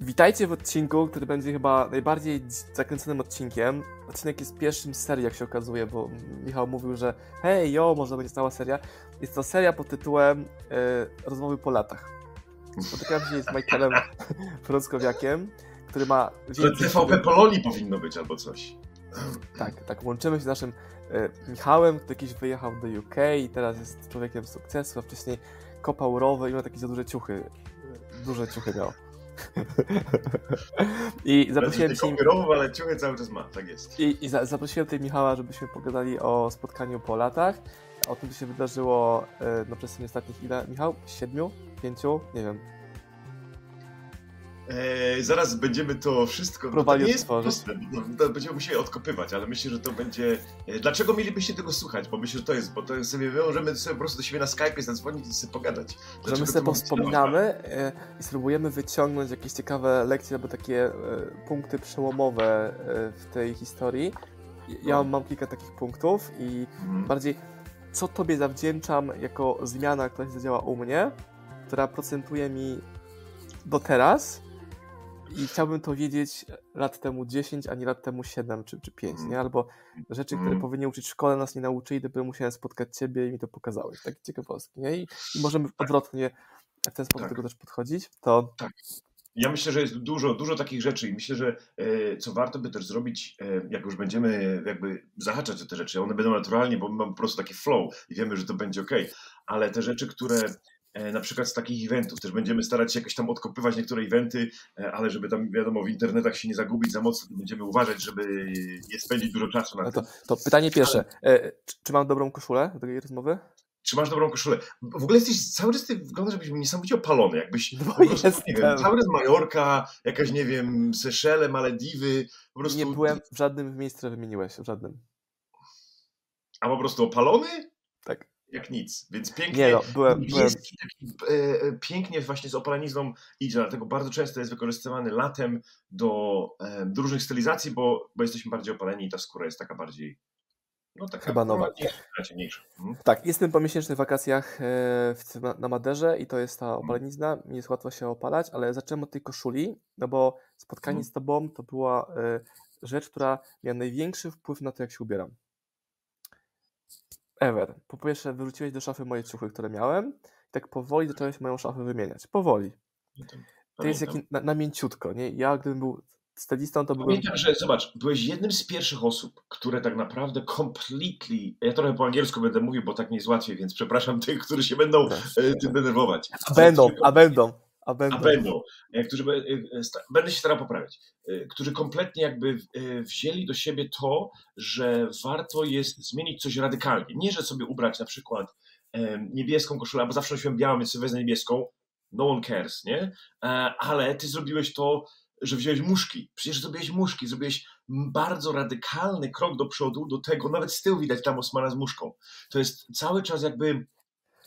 Witajcie w odcinku, który będzie chyba najbardziej zakręconym odcinkiem. Odcinek jest pierwszym z serii, jak się okazuje, bo Michał mówił, że hej, jo, może będzie cała seria. Jest to seria pod tytułem e, Rozmowy po latach. Spotykam się z Michaelem Frąckowiakiem, który ma... To TVP Polonii powinno być albo coś. Tak, tak. Łączymy się z naszym e, Michałem, który kiedyś wyjechał do UK i teraz jest człowiekiem sukcesu, a wcześniej kopał rowy i ma takie za duże ciuchy. Duże ciuchy miał. I zaprosiłem cię. ale ciuchy cały czas ma, tak jest. I, i za, zaprosiłem tutaj Michała, żebyśmy pogadali o spotkaniu po latach. O tym, co się wydarzyło e, na przestrzeni ostatnich ile, Michał? Siedmiu? Pięciu? Nie wiem. E, zaraz będziemy to wszystko. No, to nie jest proste. No, będziemy musieli odkopywać, ale myślę, że to będzie. E, dlaczego mielibyście tego słuchać? Bo myślę, że to jest, bo to sobie możemy sobie po prostu do siebie na Skype zadzwonić i sobie pogadać. Dlaczego że my sobie wspominamy e, i spróbujemy wyciągnąć jakieś ciekawe lekcje albo takie e, punkty przełomowe w tej historii. Ja no. mam kilka takich punktów i mhm. bardziej co tobie zawdzięczam jako zmiana, która się zadziała u mnie, która procentuje mi do teraz i chciałbym to wiedzieć lat temu 10, a nie lat temu 7 czy, czy 5, nie? Albo rzeczy, które mm. powinni uczyć w szkole, nas nie nauczyli, dopiero musiałem spotkać ciebie i mi to pokazałeś. Takie ciekawostki, nie? I, i możemy tak. odwrotnie w ten sposób tak. do tego też podchodzić. To... Tak. Ja myślę, że jest dużo, dużo takich rzeczy i myślę, że e, co warto by też zrobić, e, jak już będziemy jakby zahaczać o te rzeczy, one będą naturalnie, bo my mamy po prostu taki flow i wiemy, że to będzie ok, ale te rzeczy, które na przykład z takich eventów. Też będziemy starać się jakoś tam odkopywać niektóre eventy, e, ale żeby tam, wiadomo, w internetach się nie zagubić za mocno, będziemy uważać, żeby nie spędzić dużo czasu na no to, to pytanie pierwsze. E, czy mam dobrą koszulę do tej rozmowy? Czy masz dobrą koszulę? W ogóle jesteś cały czas ty wyglądasz, jakbyś niesamowicie opalony, jakbyś no po prostu, nie wiem, cały czas Majorka, jakaś, nie wiem, Seszele, Malediwy, po prostu... Nie byłem w żadnym miejscu, które wymieniłeś, w żadnym. A po prostu opalony? Jak nic. Więc pięknie. Nie no, byłem, byłem... E, e, pięknie właśnie z opalenizmą idzie, dlatego bardzo często jest wykorzystywany latem do, e, do różnych stylizacji, bo, bo jesteśmy bardziej opaleni i ta skóra jest taka bardziej. No, taka Chyba nowa. Ciemniejsza. Mhm. Tak, jestem po miesięcznych wakacjach w, na Maderze i to jest ta mhm. opalenizna. Mi jest łatwo się opalać, ale zacząłem od tej koszuli, no bo spotkanie mhm. z tobą to była rzecz, która miała największy wpływ na to, jak się ubieram ever. Po pierwsze, wyrzuciłeś do szafy moje ciuchy, które miałem, i tak powoli zacząłeś moją szafę wymieniać. Powoli. To jest jak na, na mięciutko, nie? Ja gdybym był stylistą, to byłbym... Pamiętam, że zobacz, byłeś jednym z pierwszych osób, które tak naprawdę completely, ja trochę po angielsku będę mówił, bo tak nie jest łatwiej, więc przepraszam tych, którzy się będą tak. e, tym denerwować. A będą, a będą. A będą. A będą. Którzy, e, będę się starał poprawić. E, którzy kompletnie jakby e, wzięli do siebie to, że warto jest zmienić coś radykalnie. Nie, że sobie ubrać na przykład niebieską koszulę, bo zawsze nosiłem białą, więc sobie wezmę niebieską. No one cares, nie? Ale ty zrobiłeś to, że wziąłeś muszki. Przecież zrobiłeś muszki, zrobiłeś bardzo radykalny krok do przodu, do tego, nawet z tyłu widać tam Osmana z muszką. To jest cały czas jakby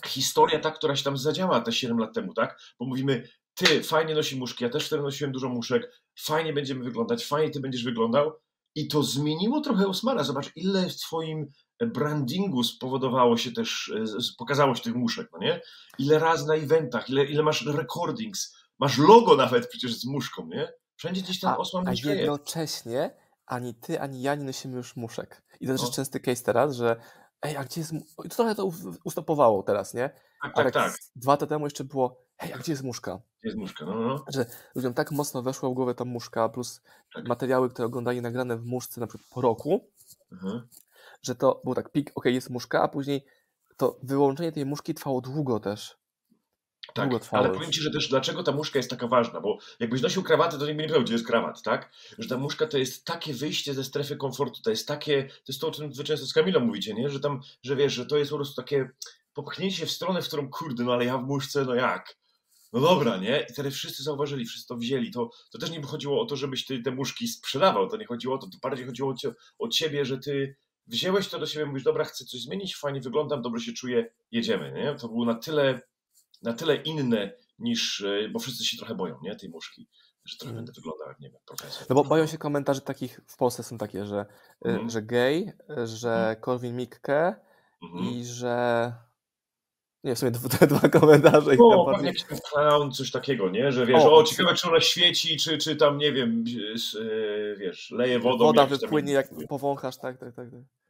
historia ta, która się tam zadziała te 7 lat temu, tak? Bo mówimy, ty fajnie nosi muszki, ja też wtedy nosiłem dużo muszek, fajnie będziemy wyglądać, fajnie ty będziesz wyglądał. I to zmieniło trochę Osmana. Zobacz, ile w twoim brandingu spowodowało się też, e, pokazało się tych muszek, no nie? Ile razy na eventach, ile, ile masz recordings, masz logo nawet przecież z muszką, nie? Wszędzie gdzieś tam Osman A jednocześnie ani ty, ani ja nie nosimy już muszek. I to też no. jest częsty case teraz, że ej, a gdzie jest... To trochę to ustopowało teraz, nie? Tak, tak, tak. Dwa lata temu jeszcze było, hej, a gdzie jest muszka? Gdzie jest muszka, no, no. Że ludziom tak mocno weszła w głowę ta muszka, plus tak. materiały, które oglądali nagrane w muszce na przykład po roku, mhm. że to był tak pik, ok, jest muszka, a później to wyłączenie tej muszki trwało długo też. Tak, ale powiem Ci, że też dlaczego ta muszka jest taka ważna, bo jakbyś nosił krawaty, to nikt nie wiedział, gdzie jest krawat, tak? Że ta muszka to jest takie wyjście ze strefy komfortu, to jest takie, to jest to, o czym Wy często z Kamilą mówicie, nie? Że tam, że wiesz, że to jest po prostu takie popchnięcie w stronę, w którą, kurde, no ale ja w muszce, no jak? No dobra, nie? I wtedy wszyscy zauważyli, wszyscy to wzięli. To, to też nie chodziło o to, żebyś ty te muszki sprzedawał, to nie chodziło o to, to bardziej chodziło o, o ciebie, że ty wzięłeś to do siebie, mówisz, dobra, chcę coś zmienić, fajnie wyglądam, dobrze się czuję, jedziemy, nie? To było na tyle na tyle inne niż, e, bo wszyscy się trochę boją, nie, tej muszki, że trochę mm. będę wyglądał jak, nie wiem, profesor. No bo boją się komentarzy takich, w Polsce są takie, że, mm. że gay, że mm. Korwin Mikke i że Nie, w sumie dwa, dwa komentarze. No, pewnie jakiś clown, coś takiego, nie? Że wiesz, O, o, ciekawe czy ona świeci, czy, czy tam, nie wiem, e, wiesz, leje wodą. Woda wypłynie, jak powąchasz, tak, tak, tak. tak.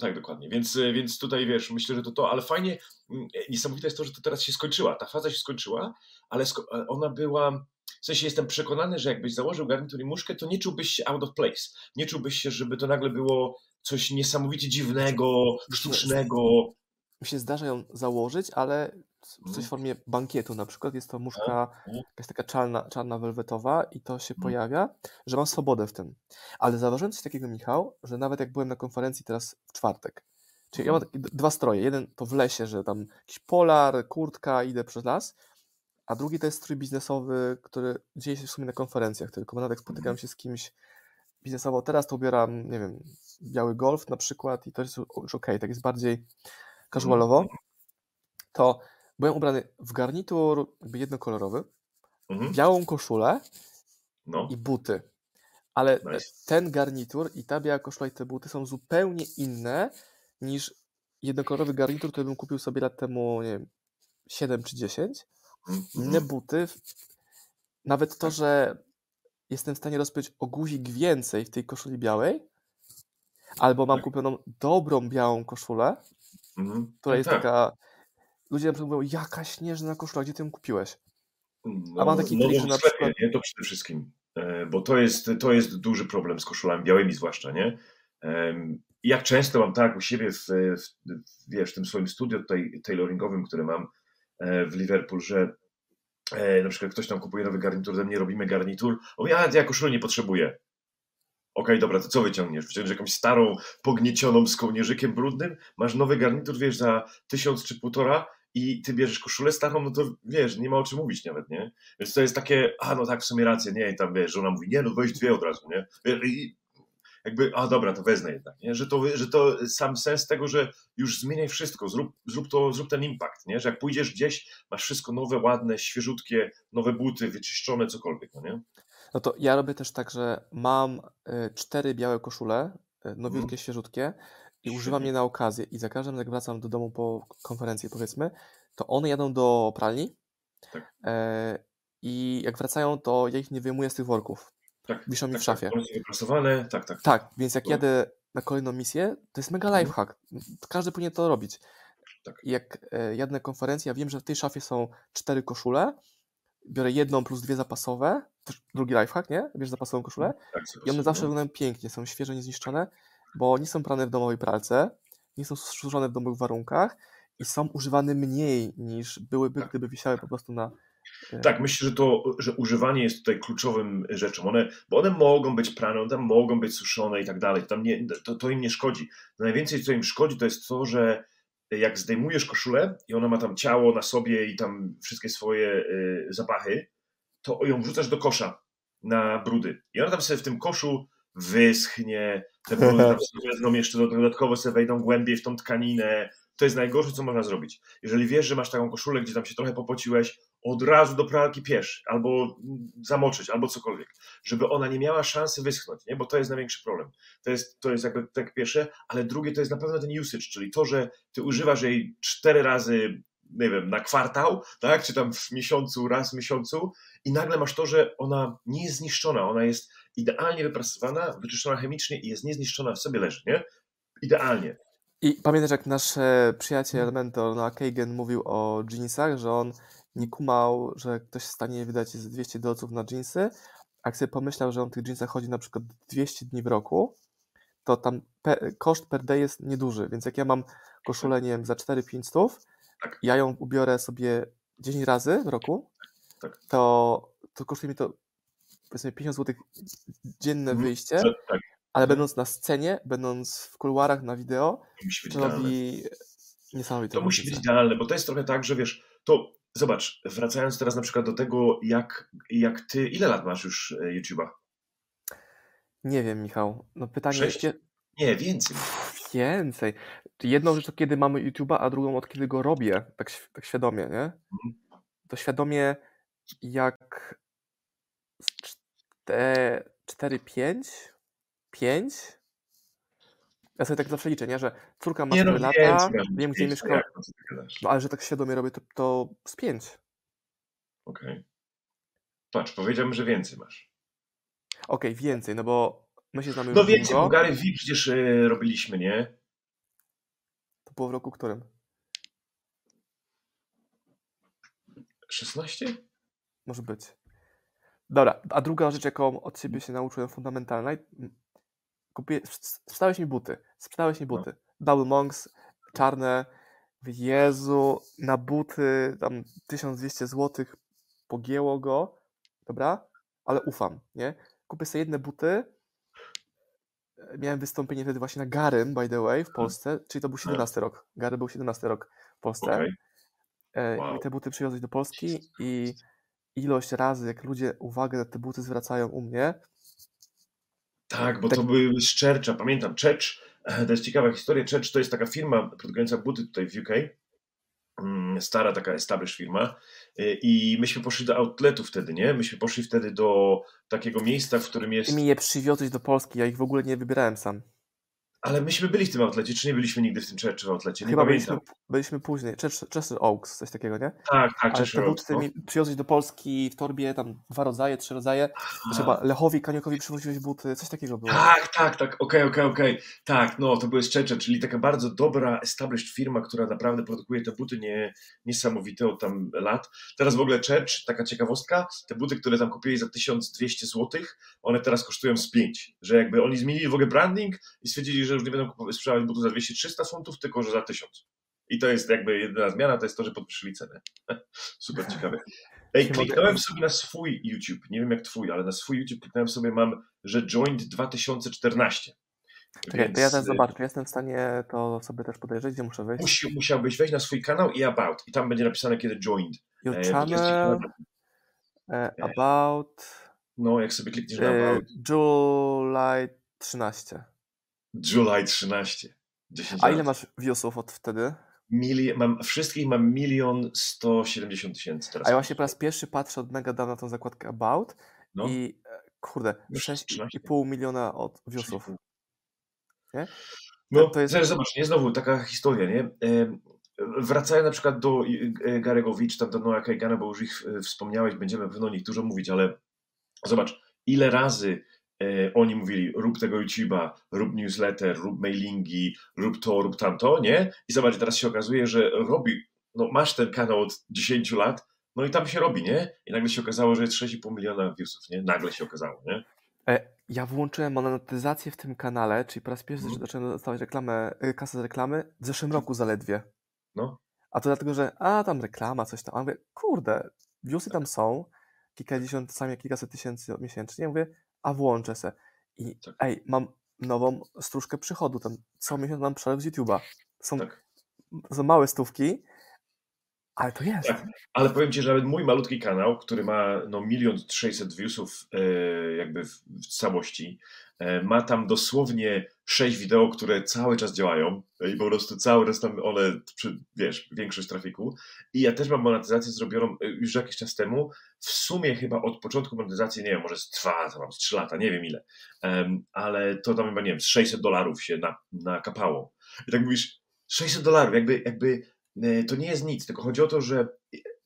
Tak, dokładnie. Więc, e, więc tutaj wiesz, myślę, że to to, ale fajnie, mm, niesamowite jest to, że to teraz się skończyła. Ta faza się skończyła, ale sko- ale ona była. W sensie jestem przekonany, że jakbyś założył garnitur i muszkę, to nie czułbyś się out of place. Nie czułbyś się, żeby to nagle było coś niesamowicie dziwnego, sztucznego. Mi się zdarza ją założyć, ale coś Mhm. w formie bankietu na przykład. Jest to muszka jakaś taka czarna, czarna welwetowa i to się Mhm. pojawia, że mam swobodę w tym. Ale zauważyłem coś takiego, Michał, że nawet jak byłem na konferencji teraz w czwartek, czyli ja mam Mhm. dwa stroje. Jeden to w lesie, że tam jakiś polar, kurtka, idę przez las, a drugi to jest strój biznesowy, który dzieje się w sumie na konferencjach tylko, bo nawet jak spotykam Mhm. się z kimś biznesowo, teraz to ubieram, nie wiem, biały golf na przykład i to jest już okej, tak jest bardziej casualowo, to byłem ubrany w garnitur jakby jednokolorowy, Mhm. białą koszulę No, i buty. Ale Nice. ten garnitur i ta biała koszula i te buty są zupełnie inne niż jednokolorowy garnitur, który bym kupił sobie lat temu, nie wiem, 7 czy 10. Mhm. Inne buty, w- nawet to, że jestem w stanie rozpiąć o guzik więcej w tej koszuli białej, albo mam Tak. kupioną dobrą białą koszulę, Mhm. która Tak, jest tak. taka... Ludzie na przykład mówią, jaka śnieżna koszula, gdzie ty ją kupiłeś? No, A mam taki no, trik, że na sklepie, przykład- nie? To przede wszystkim. E, Bo to jest, to jest duży problem z koszulami białymi zwłaszcza, nie? Jak często mam tak u siebie w, w, wiesz, w tym swoim studio tutaj tailoringowym, które mam e, w Liverpool, że e, na przykład ktoś tam kupuje nowy garnitur, ze mnie robimy garnitur, o ja, ja koszuli nie potrzebuję. Okej, dobra, to co wyciągniesz? Wyciągniesz jakąś starą, pogniecioną z kołnierzykiem brudnym, masz nowy garnitur, wiesz, za tysiąc czy półtora i ty bierzesz koszulę starą, no to wiesz, nie ma o czym mówić nawet, nie? Więc to jest takie, a no tak, w sumie rację, nie? I tam wiesz, żona mówi, nie, no weź dwie od razu, nie? I jakby, a dobra, to wezmę jednak, nie? Że to, że to sam sens tego, że już zmieniaj wszystko, zrób, zrób to, zrób ten impact, nie? Że jak pójdziesz gdzieś, masz wszystko nowe, ładne, świeżutkie, nowe buty, wyczyszczone, cokolwiek, no nie? No to ja robię też tak, że mam y, cztery białe koszule, y, nowiutkie, świeżutkie i używam Mhm. Je na okazję i za każdym jak wracam do domu po konferencji powiedzmy, to one jadą do pralni Tak. e, i jak wracają, to ja ich nie wyjmuję z tych worków. Tak, Wiszą mi tak, w szafie. Tak, one są wyprasowane, tak, tak. Tak, więc jak jadę na kolejną misję, to jest mega Mhm. lifehack. Każdy powinien to robić. Tak. Jak e, jadę na konferencję, ja wiem, że w tej szafie są cztery koszule, biorę jedną plus dwie zapasowe, też drugi lifehack, nie? Bierz zapasową koszulę tak i one zawsze no. wyglądają pięknie, są świeże, niezniszczone, bo nie są prane w domowej pralce, nie są suszone w domowych warunkach i są używane mniej niż byłyby, Tak. gdyby wisiały po prostu na... e, Tak, myślę, że to, że używanie jest tutaj kluczowym rzeczą. One, bo one mogą być prane, one tam mogą być suszone i tak dalej. Tam nie, to, to im nie szkodzi. Najwięcej, co im szkodzi, to jest to, że jak zdejmujesz koszulę i ona ma tam ciało na sobie i tam wszystkie swoje y, zapachy, to ją wrzucasz do kosza na brudy. I ona tam sobie w tym koszu wyschnie, te brudy tam sobie wezmą jeszcze do- dodatkowo sobie wejdą głębiej w tą tkaninę. To jest najgorsze, co można zrobić. Jeżeli wiesz, że masz taką koszulę, gdzie tam się trochę popociłeś, od razu do pralki piesz, albo zamoczyć, albo cokolwiek, żeby ona nie miała szansy wyschnąć, nie? bo to jest największy problem. To jest, to jest jakby tak pierwsze, ale drugie to jest na pewno ten usage, czyli to, że ty używasz jej cztery razy, nie wiem, na kwartał, tak, czy tam w miesiącu, raz w miesiącu i nagle masz to, że ona nie jest zniszczona, ona jest idealnie wyprasowana, wyczyszczona chemicznie i jest niezniszczona, w sobie leży, nie? Idealnie. I pamiętasz, jak nasz e, przyjaciel, mentor na Kagan mówił o jeansach, że on nie kumał, że ktoś jest w stanie wydać z 200 dolców na jeansy, a jak sobie pomyślał, że on w tych jeansach chodzi na przykład 200 dni w roku, to tam pe, koszt per day jest nieduży, więc jak ja mam koszulę, nie wiem, za 4-5 stów, Tak. ja ją ubiorę sobie 10 razy w roku, Tak. to, to kosztuje mi to powiedzmy 50 zł dzienne Mhm. wyjście, Tak, ale będąc na scenie, będąc w kuluarach na wideo, to robi niesamowite To musi być idealne, bo to jest trochę tak, że wiesz, to zobacz, wracając teraz na przykład do tego, jak, jak ty, ile lat masz już e, YouTube'a? Nie wiem, Michał. No pytanie Sześć? jest Nie, więcej. więcej. Jedną rzecz to kiedy mamy YouTube'a, a drugą od kiedy go robię, tak, tak świadomie, nie? Mhm. To świadomie jak z czte- 4, 5, 5, Ja sobie tak zawsze liczę, nie? że córka ma Nie no, 4 lata, więcej masz, wiem gdzie mieszka, no jak, ale że tak świadomie robię, to, to z 5. Okej. Patrz, powiedziałbym, że więcej masz. Okej, więcej, no bo my się znamy już No więcej, długo. bo Gary V przecież e, robiliśmy, nie? To było w roku którym? 16? Może być. Dobra, a druga rzecz, jaką od ciebie się nauczyłem fundamentalna, kupię, sprzedałeś mi buty, sprzedałeś mi No. buty. Double Monks, czarne, Jezu, na buty tam 1200 zł pogięło go, dobra, ale ufam, nie? Kupię sobie jedne buty, miałem wystąpienie wtedy właśnie na Garym, by the way, w Polsce, czyli to był 17 rok, Gary był 17 rok w Polsce. Okej. E, Wow. I te buty przywiozłeś do Polski i ilość razy, jak ludzie uwagę na te buty zwracają u mnie, Tak, bo Tak. to były z Churcha, pamiętam, Church, e, to jest ciekawa historia, Church to jest taka firma produkująca buty tutaj w UK, mm, stara taka established firma e, i myśmy poszli do outletu wtedy, nie? Myśmy poszli wtedy do takiego miejsca, w którym jest... ty mi je przywiozłeś do Polski, ja ich w ogóle nie wybierałem sam. Ale myśmy byli w tym outlecie, czy nie byliśmy nigdy w tym Churchu outlecie? Nie Chyba pamiętam. byliśmy, byliśmy później, Chester Oaks, coś takiego, nie? Tak, tak, Ale Church te buty Oaks, ty no. mi przywiozłeś do Polski w torbie, tam dwa rodzaje, trzy rodzaje, chyba Lechowi, Kaniokowi przywoziłeś buty, coś takiego było. Tak, tak, tak, okej, okej, okej. Tak, no to były Szczecze, czyli taka bardzo dobra established firma, która naprawdę produkuje te buty nie, niesamowite od tam lat. Teraz w ogóle Church, taka ciekawostka, te buty, które tam kupili za 1200 zł, one teraz kosztują z 5, że jakby oni zmienili w ogóle branding i stwierdzili, że już nie będą sprzedawać butów za 200-300 funtów, tylko że za 1000. I to jest jakby jedyna zmiana, to jest to, że podwyższyli cenę. Super ciekawe. Ej, kliknąłem sobie na swój YouTube, nie wiem jak twój, ale na swój YouTube kliknąłem sobie, mam, że Joint 2014. Czekaj, to ja Więc, teraz y, zobaczę, jestem w stanie to sobie też podejrzeć, gdzie muszę wejść. Musi, musiałbyś wejść na swój kanał i About i tam będzie napisane kiedy Joined. Your E, channel, ciekawe. e, about, No, jak sobie klikniesz na e, About, July 13. July 13. 10 A lat. ile masz viewsów od wtedy? Mili, mam, wszystkich mam milion 170 tysięcy teraz. A ja właśnie po raz pierwszy patrzę od mega dawna na tą zakładkę About No, i e, kurde, Już 13. 6,5 miliona od viewsów. 3,5. Nie? No, To jest- zobacz, zobacz, nie znowu taka historia, nie? Em, Wracając na przykład do e, Gary'ego Wicz, tam do Noah Kagana, bo już ich e, wspomniałeś, będziemy pewno o nich dużo mówić, ale zobacz, ile razy e, oni mówili, rób tego YouTube'a, rób newsletter, rób mailingi, rób to, rób tamto, nie? I zobacz, teraz się okazuje, że robi, no masz ten kanał od 10 lat, no i tam się robi, nie? I nagle się okazało, że jest 6,5 miliona viewsów, nie? Nagle się okazało, nie? E, Ja włączyłem monetyzację w tym kanale, czyli po raz pierwszy Mhm. zacząłem dostawać reklamę, y, kasę z reklamy w zeszłym roku zaledwie. No. A to dlatego, że a tam reklama, coś tam. A mówię, kurde, viewsy tam są, kilkadziesiąt, czasami kilkaset tysięcy miesięcznie. Ja mówię, a włączę se. I Tak. ej, mam nową stróżkę przychodu, tam co miesiąc mam przelew z YouTube'a. Są, Tak. są małe stówki, ale to jest. Tak. Ale powiem Ci, że nawet mój malutki kanał, który ma no, milion sześćset viewsów e, jakby w, w całości, ma tam dosłownie sześć wideo, które cały czas działają e, i po prostu cały czas tam one, wiesz, większość trafiku. I ja też mam monetyzację zrobioną e, już jakiś czas temu. W sumie chyba od początku monetyzacji, nie wiem, może z dwa, to mam z trzy lata, nie wiem ile, Em, ale to tam chyba, nie wiem, z 600 dolarów się na, nakapało. I tak mówisz, 600 dolarów, jakby, jakby e, to nie jest nic, tylko chodzi o to, że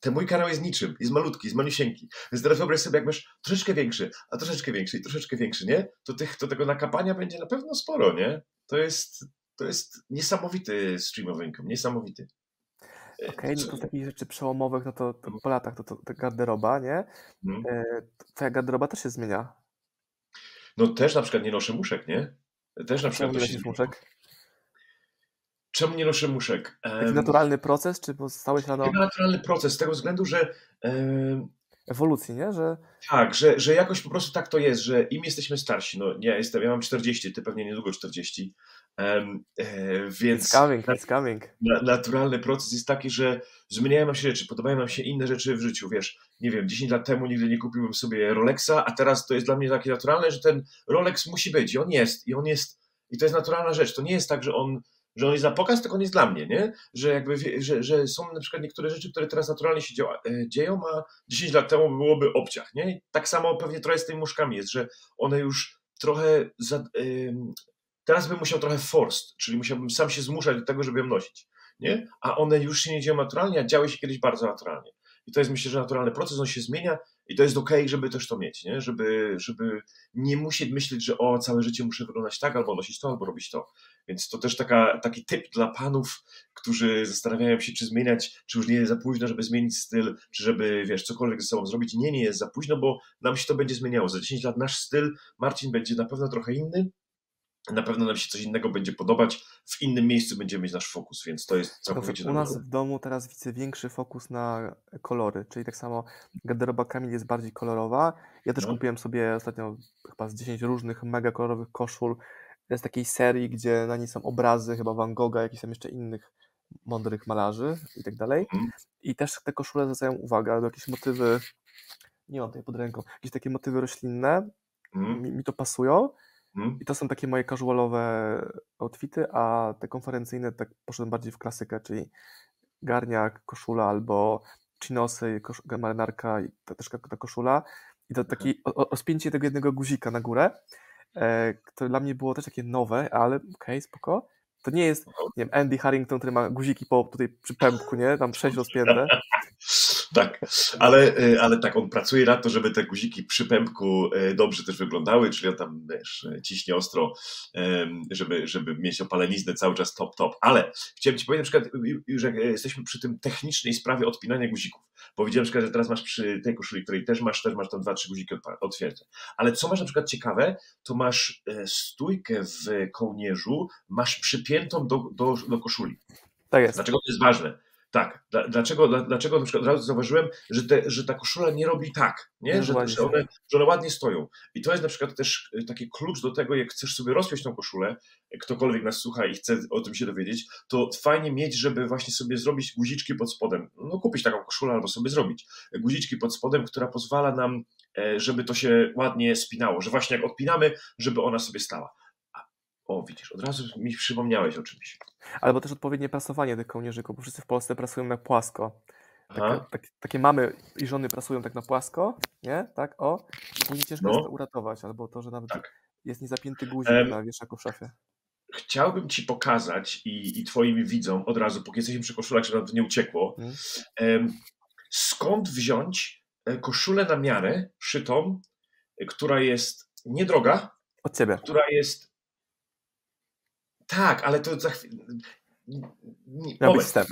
ten mój kanał jest niczym, jest malutki, jest malusieńki. Więc teraz wyobraź sobie, jak masz troszeczkę większy, a troszeczkę większy i troszeczkę większy, nie? To, tych, to tego nakapania będzie na pewno sporo, nie? To jest, to jest niesamowity streamowy income, niesamowity. E, Okej, no co- to z takich rzeczy przełomowych, no to, to po latach to, to, to garderoba, nie? Mhm. E, Twoja garderoba też się zmienia. No też na przykład nie noszę muszek, nie? Też na przykład nie nosisz muszek? Czemu nie noszę muszek? Taki naturalny proces, czy pozostałeś rano Chyba naturalny proces, z tego względu, że ewolucji, nie? Że Tak, że, że jakoś po prostu tak to jest, że im jesteśmy starsi, no ja jestem, ja mam 40, ty pewnie niedługo 40, em, e, it's więc coming, it's coming. na, naturalny proces jest taki, że zmieniają nam się rzeczy, podobają nam się inne rzeczy w życiu, wiesz, nie wiem, 10 lat temu nigdy nie kupiłbym sobie Rolexa, a teraz to jest dla mnie takie naturalne, że ten Rolex musi być i on jest, i on jest, i to jest naturalna rzecz, to nie jest tak, że on że on jest na pokaz, tylko on jest dla mnie, nie? Że jakby, że, że są na przykład niektóre rzeczy, które teraz naturalnie się e, dzieją, a 10 lat temu byłoby obciach, nie? I tak samo pewnie trochę z tymi muszkami jest, że one już trochę za, teraz bym musiał trochę forced, czyli musiałbym sam się zmuszać do tego, żeby ją nosić. Nie? A one już się nie dzieją naturalnie, a działy się kiedyś bardzo naturalnie. I to jest myślę, że naturalny proces, on się zmienia i to jest ok, żeby też to mieć, nie? Żeby, żeby nie musieć myśleć, że o, całe życie muszę wyglądać tak, albo nosić to, albo robić to. Więc to też taka, taki typ dla panów, którzy zastanawiają się, czy zmieniać, czy już nie jest za późno, żeby zmienić styl, czy żeby, wiesz, cokolwiek ze sobą zrobić. Nie, nie jest za późno, bo nam się to będzie zmieniało. Za 10 lat nasz styl, Marcin, będzie na pewno trochę inny, na pewno nam się coś innego będzie podobać, w innym miejscu będziemy mieć nasz fokus, więc to jest całkowicie U nas w domu teraz widzę większy fokus na kolory, czyli tak samo garderoba Kamil jest bardziej kolorowa. Ja też no. kupiłem sobie ostatnio chyba z 10 różnych mega kolorowych koszul z takiej serii, gdzie na niej są obrazy chyba Van Gogha, jakichś tam jeszcze innych mądrych malarzy i tak dalej. Mm. I też te koszule zwracają uwagę, albo jakieś motywy, nie mam tutaj pod ręką, jakieś takie motywy roślinne, mm. mi, mi to pasują Hmm? I to są takie moje casualowe outfity, a te konferencyjne tak poszedłem bardziej w klasykę, czyli garniak, koszula albo chinosy, kosz, marynarka i ta, też ta koszula. I to takie rozpięcie tego jednego guzika na górę, e, które dla mnie było też takie nowe, ale okej, okay, spoko. To nie jest, nie wiem, Andy Harrington, który ma guziki po tutaj przy pępku, nie? Tam sześć rozpięte. Tak, ale, y, ale tak, on pracuje na to, żeby te guziki przy pępku y, dobrze też wyglądały, czyli on tam wiesz, ciśnie ostro, żeby, żeby mieć opaleniznę cały czas top, top. Ale chciałem Ci powiedzieć na przykład, że jesteśmy przy tym technicznej sprawie odpinania guzików, bo widziałem na przykład, że teraz masz przy tej koszuli, której też masz, też masz tam dwa, trzy guziki otwierte. Ale co masz na przykład ciekawe, to masz e, stójkę w kołnierzu, masz przypiętą do, do, do koszuli. Tak jest. Dlaczego to jest ważne? Tak. Dlaczego, dlaczego na przykład od razu zauważyłem, że, te, że ta koszula nie robi tak, nie? Że, że, one, że one ładnie stoją. I to jest na przykład też y, taki klucz do tego, jak chcesz sobie rozpiąć tą koszulę, ktokolwiek nas słucha i chce o tym się dowiedzieć, to fajnie mieć, żeby właśnie sobie zrobić guziczki pod spodem. No kupić taką koszulę albo sobie zrobić. Guziczki pod spodem, która pozwala nam, e, żeby to się ładnie spinało, że właśnie jak odpinamy, żeby ona sobie stała. O, widzisz, od razu mi przypomniałeś o czymś. Albo też odpowiednie prasowanie tych kołnierzyków, bo wszyscy w Polsce prasują na płasko. Takie, tak, takie mamy i żony prasują tak na płasko, nie? Tak, o. Później ciężko no. jest to uratować, albo to, że nawet tak. jest niezapięty guzik um, na wieszaku w szafie. Chciałbym Ci pokazać i, i Twoim widzom od razu, póki jesteśmy przy koszulach, żeby nam to nie uciekło, hmm. skąd wziąć e, koszulę na miarę szytą, e, która jest niedroga, od Ciebie. która jest tak, ale to za chwilę.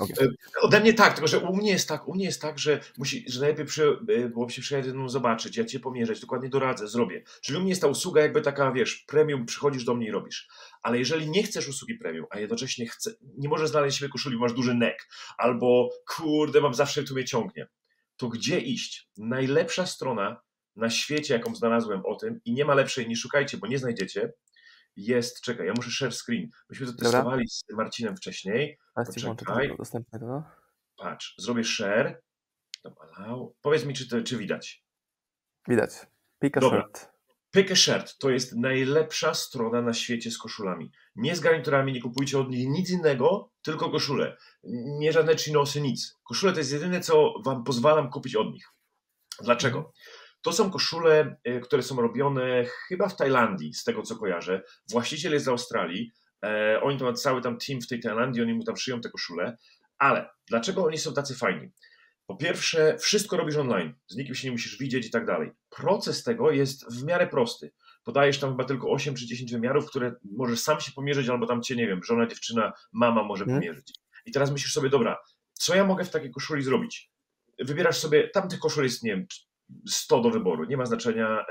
Okay. Ode mnie tak, tylko że u mnie jest tak, u mnie jest tak, że musi, że najlepiej przy, e, byłoby się przyjechać mną zobaczyć, ja cię pomierzać, dokładnie doradzę, zrobię. Czyli u mnie jest ta usługa jakby taka, wiesz, premium, przychodzisz do mnie i robisz. Ale jeżeli nie chcesz usługi premium, a jednocześnie chce, nie możesz znaleźć sobie koszuli, masz duży nek, albo kurde, mam zawsze tu mnie ciągnie, to gdzie iść? Najlepsza strona na świecie, jaką znalazłem o tym i nie ma lepszej, nie szukajcie, bo nie znajdziecie, jest, czekaj, ja muszę share screen. Myśmy to Dobra. testowali z Marcinem wcześniej. A Poczekaj. dostępnego. Patrz, zrobię share. Powiedz mi, czy, to, czy widać. Widać. Pick a Dobra. shirt. Pick a shirt to jest najlepsza strona na świecie z koszulami. Nie z garniturami, nie kupujcie od nich nic innego, tylko koszule. Nie żadne chinosy, nic. Koszule to jest jedyne, co wam pozwalam kupić od nich. Dlaczego? To są koszule, e, które są robione chyba w Tajlandii, z tego co kojarzę. Właściciel jest z Australii. E, oni to ma cały tam team w tej Tajlandii, oni mu tam szyją te koszule. Ale dlaczego oni są tacy fajni? Po pierwsze, wszystko robisz online, z nikim się nie musisz widzieć i tak dalej. Proces tego jest w miarę prosty. Podajesz tam chyba tylko 8 czy 10 wymiarów, które możesz sam się pomierzyć, albo tam cię, nie wiem, żona, dziewczyna, mama może hmm. pomierzyć. I teraz myślisz sobie, dobra, co ja mogę w takiej koszuli zrobić? Wybierasz sobie, tam tych koszul jest, nie wiem, 100 do wyboru, nie ma znaczenia,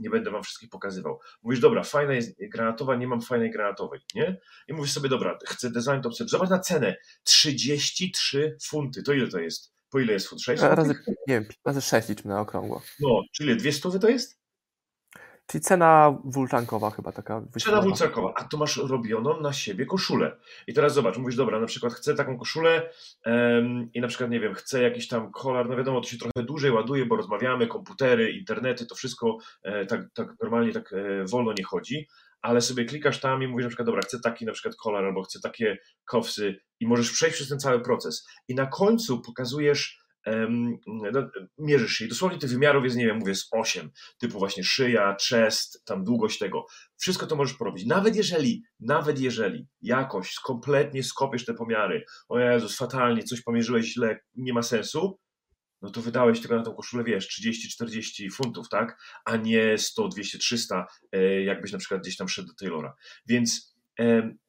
nie będę wam wszystkich pokazywał. Mówisz, dobra, fajna jest granatowa, nie mam fajnej granatowej, nie? I mówisz sobie, dobra, chcę design to zobacz na cenę, 33 funty, to ile to jest? Po ile jest funt? 6 Razy, nie wiem, razy 6 liczmy na okrągło. No, czyli 200 to jest? Czyli cena wulczankowa chyba taka. Cena wulczankowa, a tu masz robioną na siebie koszulę. I teraz zobacz, mówisz, dobra, na przykład chcę taką koszulę um, i na przykład, nie wiem, chcę jakiś tam kolor, no wiadomo, to się trochę dłużej ładuje, bo rozmawiamy, komputery, internety, to wszystko e, tak, tak normalnie tak e, wolno nie chodzi, ale sobie klikasz tam i mówisz na przykład, dobra, chcę taki na przykład kolor albo chcę takie kofsy i możesz przejść przez ten cały proces. I na końcu pokazujesz mierzysz się i dosłownie tych wymiarów jest, nie wiem, mówię, z 8, typu właśnie szyja, chest, tam długość tego. Wszystko to możesz porobić. Nawet jeżeli, nawet jeżeli jakoś kompletnie skopiesz te pomiary, o Jezus, fatalnie, coś pomierzyłeś źle, nie ma sensu, no to wydałeś tylko na tą koszulę, wiesz, 30-40 funtów, tak? A nie 100, 200, 300, jakbyś na przykład gdzieś tam szedł do Taylora. Więc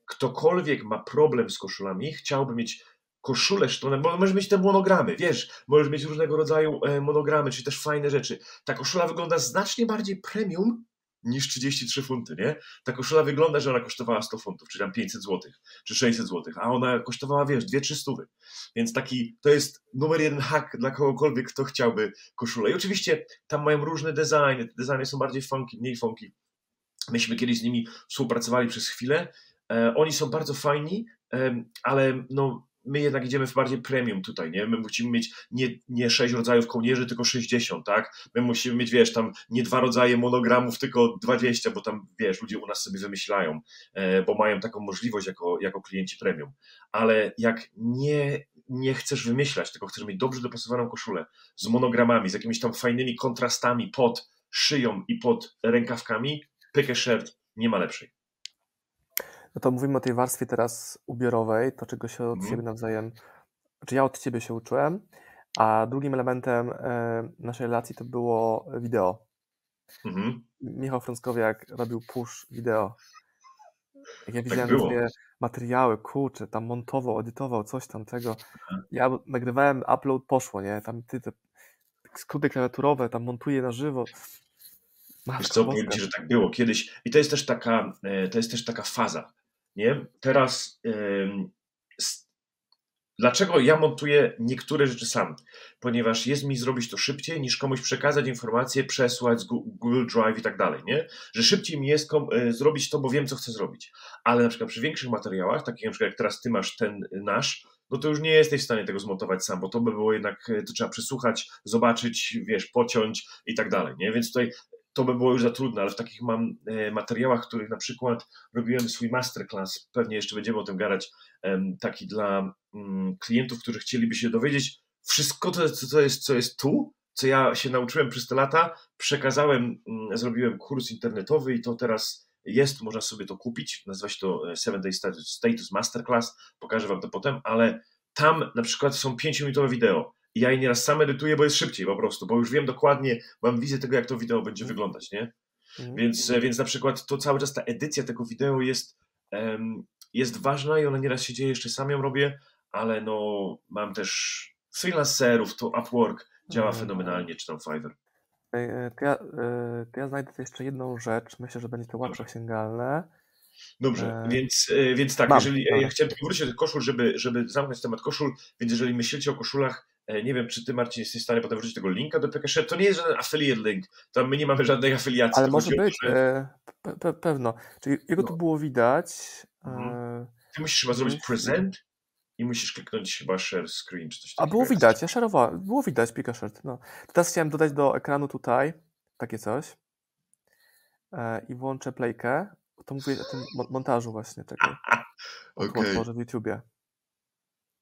ktokolwiek ma problem z koszulami, chciałby mieć koszulę sztone, bo możesz mieć te monogramy, wiesz, możesz mieć różnego rodzaju e, monogramy, czy też fajne rzeczy. Ta koszula wygląda znacznie bardziej premium niż 33 funty, nie? Ta koszula wygląda, że ona kosztowała 100 funtów, czy tam 500 złotych, czy 600 złotych, a ona kosztowała, wiesz, 2-3 stówy. Więc taki, to jest numer jeden hack dla kogokolwiek, kto chciałby koszulę. I oczywiście tam mają różne designy, te designy są bardziej funky, mniej funky. Myśmy kiedyś z nimi współpracowali przez chwilę. E, oni są bardzo fajni, e, ale no, my jednak idziemy w bardziej premium tutaj, nie? My musimy mieć nie, nie 6 rodzajów kołnierzy, tylko 60, tak? My musimy mieć, wiesz, tam nie dwa rodzaje monogramów, tylko 20, bo tam, wiesz, ludzie u nas sobie wymyślają, e, bo mają taką możliwość jako, jako klienci premium. Ale jak nie, nie chcesz wymyślać, tylko chcesz mieć dobrze dopasowaną koszulę z monogramami, z jakimiś tam fajnymi kontrastami pod szyją i pod rękawkami, a shirt nie ma lepszej. No to mówimy o tej warstwie teraz ubiorowej, to czego się od Mhm. siebie nawzajem, czy ja od ciebie się uczyłem, a drugim elementem e, naszej relacji to było wideo. Mhm. Michał Frąckowiak robił push wideo. Jak ja widziałem było. twoje materiały, kurczę, tam montował, edytował, coś tam tego. Ja nagrywałem, upload poszło, nie? Tam ty te skróty klawiaturowe, tam montuję na żywo. Wiesz Matko co, powiem. Ci, że tak było kiedyś i to jest też taka, e, to jest też taka faza, nie? Teraz dlaczego ja montuję niektóre rzeczy sam? Ponieważ jest mi zrobić to szybciej niż komuś przekazać informację, przesłać z Google Drive i tak dalej, nie? Że szybciej mi jest e, zrobić to, bo wiem, co chcę zrobić. Ale na przykład przy większych materiałach, takich na przykład jak teraz Ty masz ten e, nasz, no to już nie jesteś w stanie tego zmontować sam, bo to by było jednak, e, to trzeba przesłuchać, zobaczyć, wiesz, pociąć i tak dalej, nie? Więc tutaj to by było już za trudne, ale w takich mam e, materiałach, których na przykład robiłem swój masterclass, pewnie jeszcze będziemy o tym gadać, taki dla mm, klientów, którzy chcieliby się dowiedzieć wszystko to, co, jest, co jest tu, co ja się nauczyłem przez te lata, przekazałem, mm, zrobiłem kurs internetowy i to teraz jest, można sobie to kupić, nazywa się to e, 7 Day Status, Status Masterclass, pokażę Wam to potem, ale tam na przykład są 5-minutowe wideo, i ja je nieraz sam edytuję, bo jest szybciej po prostu, bo już wiem dokładnie, mam wizję tego, jak to wideo będzie wyglądać, nie? Mhm. Więc, e, więc na przykład to cały czas ta edycja tego wideo jest, em, jest ważna i ona nieraz się dzieje, jeszcze sam ją robię, ale no mam też freelancerów, to Upwork działa Mhm. fenomenalnie, czy tam Fiverr. E, To ja, e, to ja znajdę jeszcze jedną rzecz, myślę, że będzie to łatwo osiągalne. Dobrze, więc, więc tak, mam, jeżeli, mam. ja chciałem tylko wrócić do koszul, żeby, żeby zamknąć temat koszul, więc jeżeli myślicie o koszulach, nie wiem, czy ty Marcin jesteś w stanie potem wrzucić tego linka do PKSH, to nie jest żaden affiliate link, tam my nie mamy żadnej afiliacji. Ale może być, e, pe, pe, pewno. Czyli jego tu No. było widać. Mhm. e, Ty musisz chyba zrobić present i musisz kliknąć chyba share screen, czy coś A takiego. było jak widać, ja szerowałem, było widać Picashirt. No. Teraz chciałem dodać do ekranu tutaj takie coś e, i włączę playkę. To mówię o tym mon- montażu właśnie. Okej. Okay. Otworzę w YouTubie.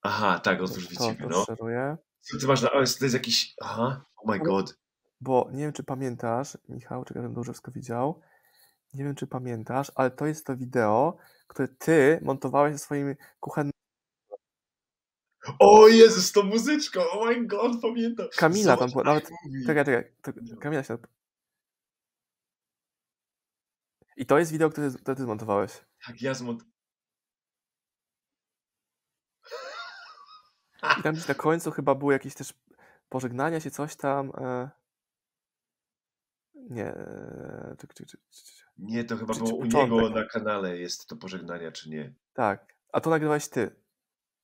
Aha, tak, otwórz to no. szeruję. Ty masz na OS? To jest jakiś... Aha, oh my god. Bo nie wiem, czy pamiętasz, Michał, czekaj, żebym dobrze wszystko widział. Nie wiem, czy pamiętasz, ale to jest to wideo, które ty montowałeś ze swoim kuchennym. O Jezus, to muzyczko, oh my god, pamiętam. Kamila tam była, nawet. Czekaj, czekaj. To, Kamila się. I to jest wideo, które, które ty zmontowałeś. Tak, ja zmont... I tam gdzieś na końcu chyba były jakieś też pożegnania się, coś tam. E... Nie. e. Nie, to chyba było u niego na kanale jest to pożegnania, czy nie? Tak. A to nagrywałeś ty.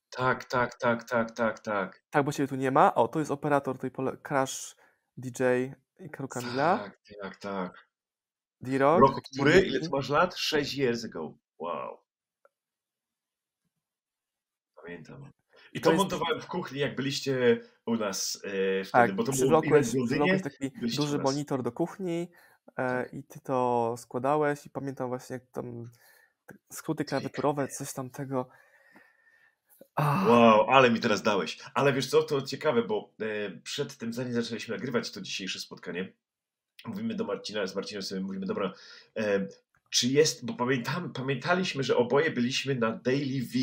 Tak, tak, tak, tak, tak, tak. Tak, bo ciebie tu nie ma. O, to jest operator tej pole... Crash DJ i Kamila. Tak, tak, tak. D-Rock. Rok który? Ile ty masz lat? 6 years ago. Wow. Pamiętam. I To to, jest- montowałem w kuchni, jak byliście u nas e, wtedy, Tak, bo to było w Londynie. taki duży monitor do kuchni e, i ty to składałeś i pamiętam właśnie jak tam skróty klawiaturowe, coś tamtego. Ah, Wow, ale mi teraz dałeś. Ale wiesz co, to ciekawe, bo e, przed tym, zanim zaczęliśmy nagrywać to dzisiejsze spotkanie, mówimy do Marcina, z Marcinem sobie mówimy, dobra, e, czy jest, bo pamiętam, pamiętaliśmy, że oboje byliśmy na Daily V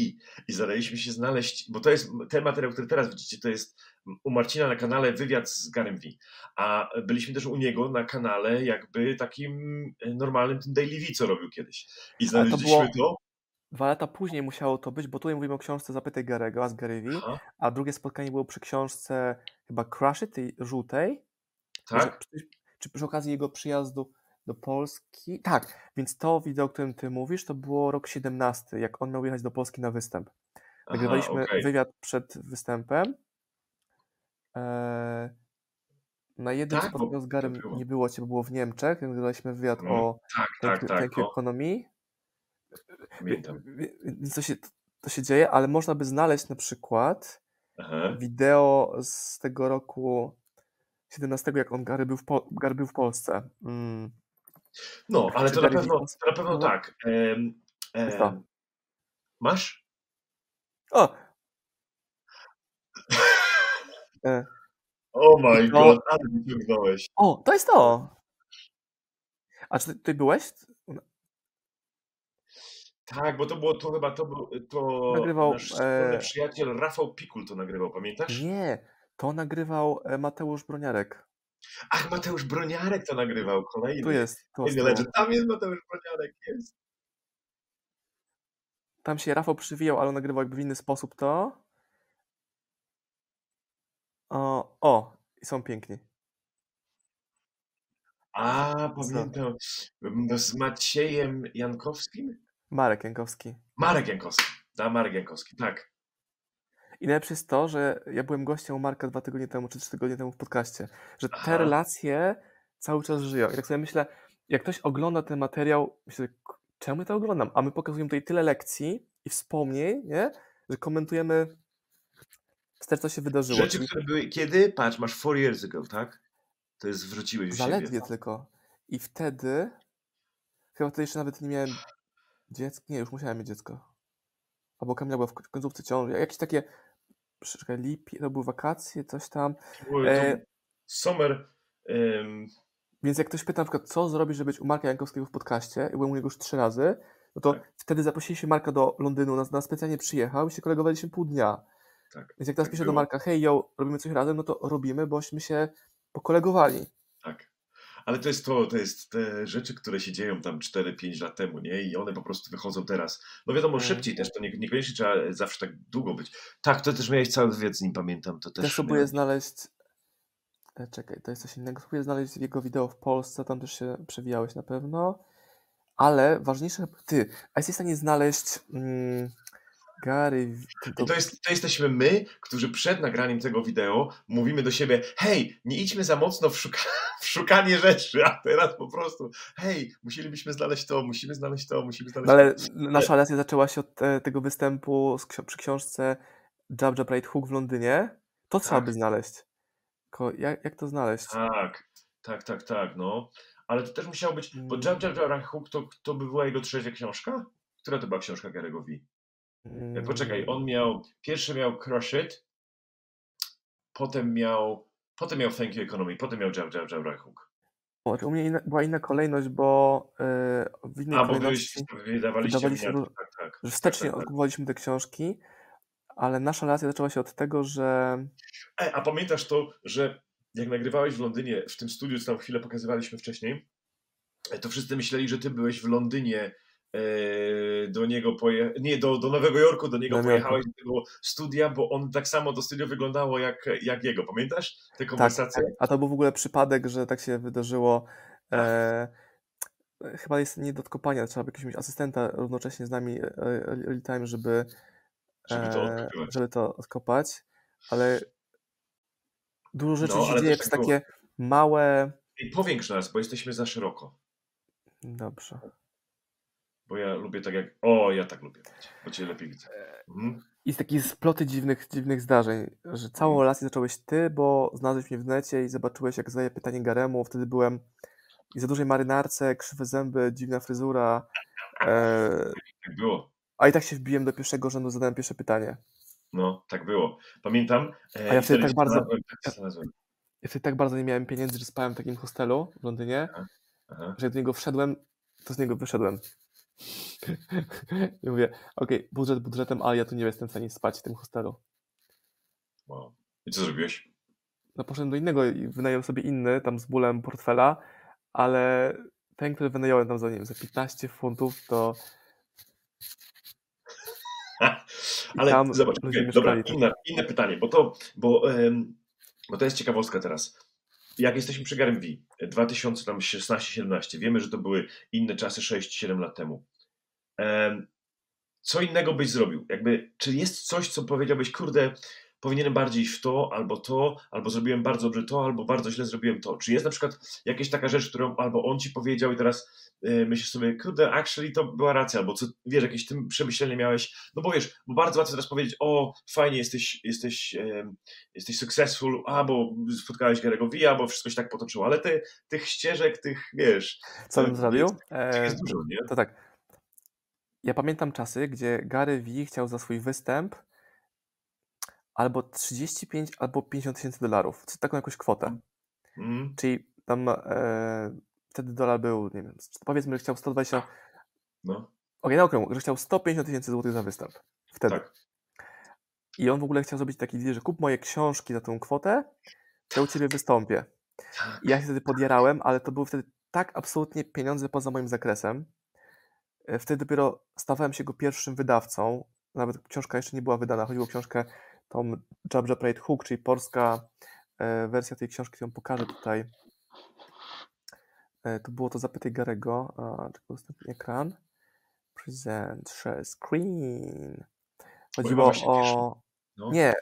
i staraliśmy się znaleźć, bo to jest ten materiał, który teraz widzicie, to jest u Marcina na kanale wywiad z Garem V, a byliśmy też u niego na kanale jakby takim e, normalnym, tym Daily V, co robił kiedyś. I to znaleźliśmy to. Dwa lata później musiało to być, bo tutaj mówimy o książce Zapytaj Garego, a z Gary V, Aha, a drugie spotkanie było przy książce chyba Crush tej żółtej. tak? Czy, czy przy okazji jego przyjazdu do Polski? Tak, więc to wideo, o którym ty mówisz, to było rok 17, jak on miał jechać do Polski na występ. Nagrywaliśmy okej. wywiad przed występem. Eee, na jednym Tak, spotkaniu z Garem to było. nie było cię, bo było w Niemczech. Nagrywaliśmy wywiad Mhm. o Tak, tak, tak. No, Economy. pamiętam. Więc to się, to się dzieje, ale można by znaleźć na przykład Aha. wideo z tego roku 17, jak on Gary był w, po, Gary był w Polsce. Mm. No, ale Czy to na pewno, to na pewno No. tak. Masz? O! Oh my to- god, ale wyciągnąłeś. o, to jest to! A czy ty, ty byłeś? Tak, bo to było to chyba, to był, to Nagrywał, nasz e, przyjaciel Rafał Pikul to nagrywał, pamiętasz? Nie, to nagrywał e, Mateusz Broniarek. Ach, Mateusz Broniarek to nagrywał, kolejny. Tu jest. Tu Kolejny z tyłu. legend. Tam jest Mateusz Broniarek, jest. Tam się Rafał przywijał, ale nagrywał jakby w inny sposób to. O, o są piękni. A, pamiętam. No, z Maciejem Jankowskim? Marek Jankowski. Marek Jankowski. Da, Marek Jankowski, tak. I najlepsze jest to, że ja byłem gościem u Marka dwa tygodnie temu, czy trzy tygodnie temu w podcaście, że te Aha. relacje cały czas żyją. I tak sobie myślę, jak ktoś ogląda ten materiał, myślę, "K- czemu ja to oglądam? A my pokazujemy tutaj tyle lekcji i wspomnień, nie? że komentujemy wstecz, co się wydarzyło. Rzeczy, Czyli które były kiedy? Patrz, masz four years ago, tak? To jest wróciłeś zaledwie siebie. tylko. I wtedy, chyba wtedy jeszcze nawet nie miałem dziecka, nie, już musiałem mieć dziecko. Albo Kamila była w koń- końcówce ciąży. Jakieś takie, czekaj, lipi, to były wakacje, coś tam. E, Summer. em, Więc jak ktoś pyta na przykład, co zrobić, żeby być u Marka Jankowskiego w podcaście, i byłem u niego już trzy razy, no to Tak. wtedy zaprosiliśmy Marka do Londynu, nas, nas specjalnie przyjechał i się kolegowaliśmy pół dnia. tak, Więc jak teraz Tak piszę do. Marka, hej, yo, robimy coś razem, no to robimy, bośmy się pokolegowali. Ale to jest to, to jest te rzeczy, które się dzieją tam 4-5 lat temu, nie? I one po prostu wychodzą teraz. No wiadomo, Mm. szybciej też, to nie, niekoniecznie trzeba zawsze tak długo być. Tak, to też miałeś cały wywiad z nim, pamiętam. To też Też próbuję znaleźć, e, czekaj, to jest coś innego, próbuję znaleźć jego wideo w Polsce, tam też się przewijałeś na pewno, ale ważniejsze, ty, a jesteś w stanie znaleźć mm, Gary, to, to, jest, to jesteśmy my, którzy przed nagraniem tego wideo mówimy do siebie, hej, nie idźmy za mocno w, szuka w szukanie rzeczy, a teraz po prostu, hej, musielibyśmy znaleźć to, musimy znaleźć to, musimy znaleźć ale to. nasza relacja zaczęła się od e, tego występu przy książce Jab Jab Right Hook w Londynie. To trzeba Tak. by znaleźć. Tylko jak, jak to znaleźć? Tak, tak, tak, tak, no. Ale to też musiało być, bo. Jab Jab Jab Right Hook to, to by była jego trzecia książka? Która to była książka Gary'ego V? Mm, Poczekaj, on miał, pierwszy miał Crush It, potem miał, potem miał Thank You Economy, potem miał Jab Jab Jab Right Hook. U mnie inna, była inna kolejność, bo e, w innej A, bo kolejności, byłeś, wydawaliście tak, tak. że wstecznie tak, tak. odkupowaliśmy te książki, ale nasza relacja zaczęła się od tego, że E, a pamiętasz to, że jak nagrywałeś w Londynie, w tym studiu, co tam chwilę pokazywaliśmy wcześniej, e, to wszyscy myśleli, że ty byłeś w Londynie do niego poje... nie, do, do Nowego Jorku, do niego Nowego pojechałeś do tego studia, bo on tak samo to studio wyglądało jak, jak jego, pamiętasz? Te tak, a to był w ogóle przypadek, że tak się wydarzyło. E, chyba jest nie do odkopania, trzeba by jakiegoś asystenta równocześnie z nami e, real time, żeby Żeby to e, żeby to odkopać, ale dużo rzeczy No, się dzieje, jak tak takie małe... I powiększ nas, bo jesteśmy za szeroko. Dobrze. Bo ja lubię tak jak. O, ja tak lubię, bo cię lepiej widzę. E, Mhm. I z takich sploty dziwnych, dziwnych zdarzeń, że całą Mhm. relację zacząłeś ty, bo znalazłeś mnie w necie i zobaczyłeś, jak zadaję pytanie Garemu. Wtedy byłem i za dużej marynarce, krzywe zęby, dziwna fryzura. E, Tak było. a i tak się wbiłem do pierwszego rzędu, zadałem pierwsze pytanie. No, tak było. Pamiętam. A ja wtedy tak bardzo. Tak ja wtedy tak bardzo nie miałem pieniędzy, że spałem w takim hostelu w Londynie, aha, aha. że jak do niego wszedłem, to z niego wyszedłem. I mówię, okej, okay, budżet budżetem, ale ja tu nie jestem w stanie spać w tym hostelu. Wow. I co zrobiłeś? No poszedłem do innego i wynająłem sobie inny, tam z bólem portfela, ale ten, który wynająłem tam za, nie wiem, za 15 funtów, to ale zobacz, okay, dobra, inne, inne pytanie, bo to, bo, um, bo to jest ciekawostka teraz. Jak jesteśmy przy Garym V, 2016-17, wiemy, że to były inne czasy 6-7 lat temu. Co innego byś zrobił? Jakby, czy jest coś, co powiedziałbyś, kurde, powinienem bardziej w to, albo to, albo zrobiłem bardzo dobrze to, albo bardzo źle zrobiłem to. Czy jest na przykład jakaś taka rzecz, którą albo on ci powiedział i teraz myślisz sobie, kurde, actually to była racja, albo co, wiesz, jakieś tym przemyślenie miałeś, no bo wiesz, bo bardzo łatwo teraz powiedzieć, o, fajnie, jesteś, jesteś, yy, jesteś successful, a, bo spotkałeś Gary'ego Via, bo wszystko się tak potoczyło, ale ty, tych ścieżek, tych, wiesz... Co bym zrobił? Jest, jest dużo, nie? To tak, ja pamiętam czasy, gdzie Gary V chciał za swój występ albo 35, albo 50 tysięcy dolarów. Taką jakąś kwotę. Mm. Czyli tam e, wtedy dolar był, nie wiem, powiedzmy, że chciał 120. No. Okay, na okrągło, że chciał 150 tysięcy złotych za występ. Wtedy. Tak. I on w ogóle chciał zrobić taki deal, że kup moje książki za tą kwotę, to u ciebie wystąpię. Tak. I ja się wtedy podjarałem, ale to były wtedy tak absolutnie pieniądze poza moim zakresem. E, wtedy dopiero stawałem się go pierwszym wydawcą. Nawet książka jeszcze nie była wydana. Chodziło o książkę tą Jabja Pride Hook, czyli polska e, wersja tej książki, którą pokażę tutaj. E, to było to Zapytaj Garego. Czekaj, udostępnię ekran. Present, share screen. Chodziło o... No. Nie,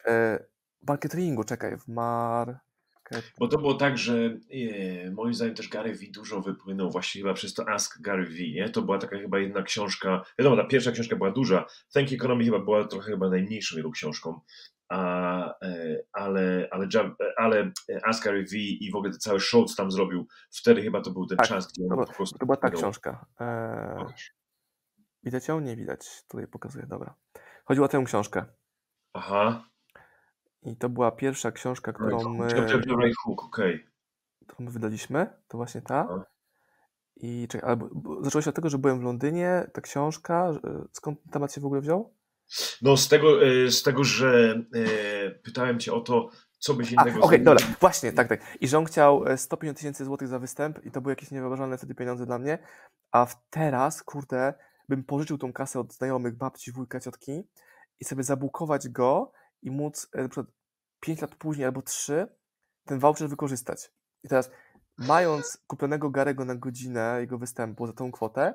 marketingu, czekaj, w mar... Bo to było tak, że e, moim zdaniem też Gary V dużo wypłynął właśnie chyba przez to Ask Gary V, nie? To była taka chyba jedna książka, wiadomo, ta pierwsza książka była duża, Thank Economy chyba była trochę chyba najmniejszą jego książką, a, e, ale, ale, ale Ask Gary V i w ogóle ten cały show, co tam zrobił, wtedy chyba to był ten tak, czas, gdzie on to, po prostu... To była ta książka. Eee, widać ją? Nie widać. Tutaj pokazuję, dobra. Chodziło o tę książkę. Aha. I to była pierwsza książka, którą my, Hook, okay. którą my wydaliśmy. To właśnie ta. No. I czekaj, albo, zaczęło się od tego, że byłem w Londynie, ta książka. Skąd ten temat się w ogóle wziął? No z tego, e, z tego że e, pytałem cię o to, co byś innego Okej, okay, dobra, właśnie, tak, tak. I że on chciał 150 e, tysięcy złotych za występ i to były jakieś niewyobrażalne wtedy pieniądze dla mnie, a teraz, kurde, bym pożyczył tą kasę od znajomych, babci, wujka, ciotki i sobie zabukować go i móc na przykład 5 lat później albo 3 ten voucher wykorzystać. I teraz, mając kupionego Garego na godzinę jego występu za tą kwotę,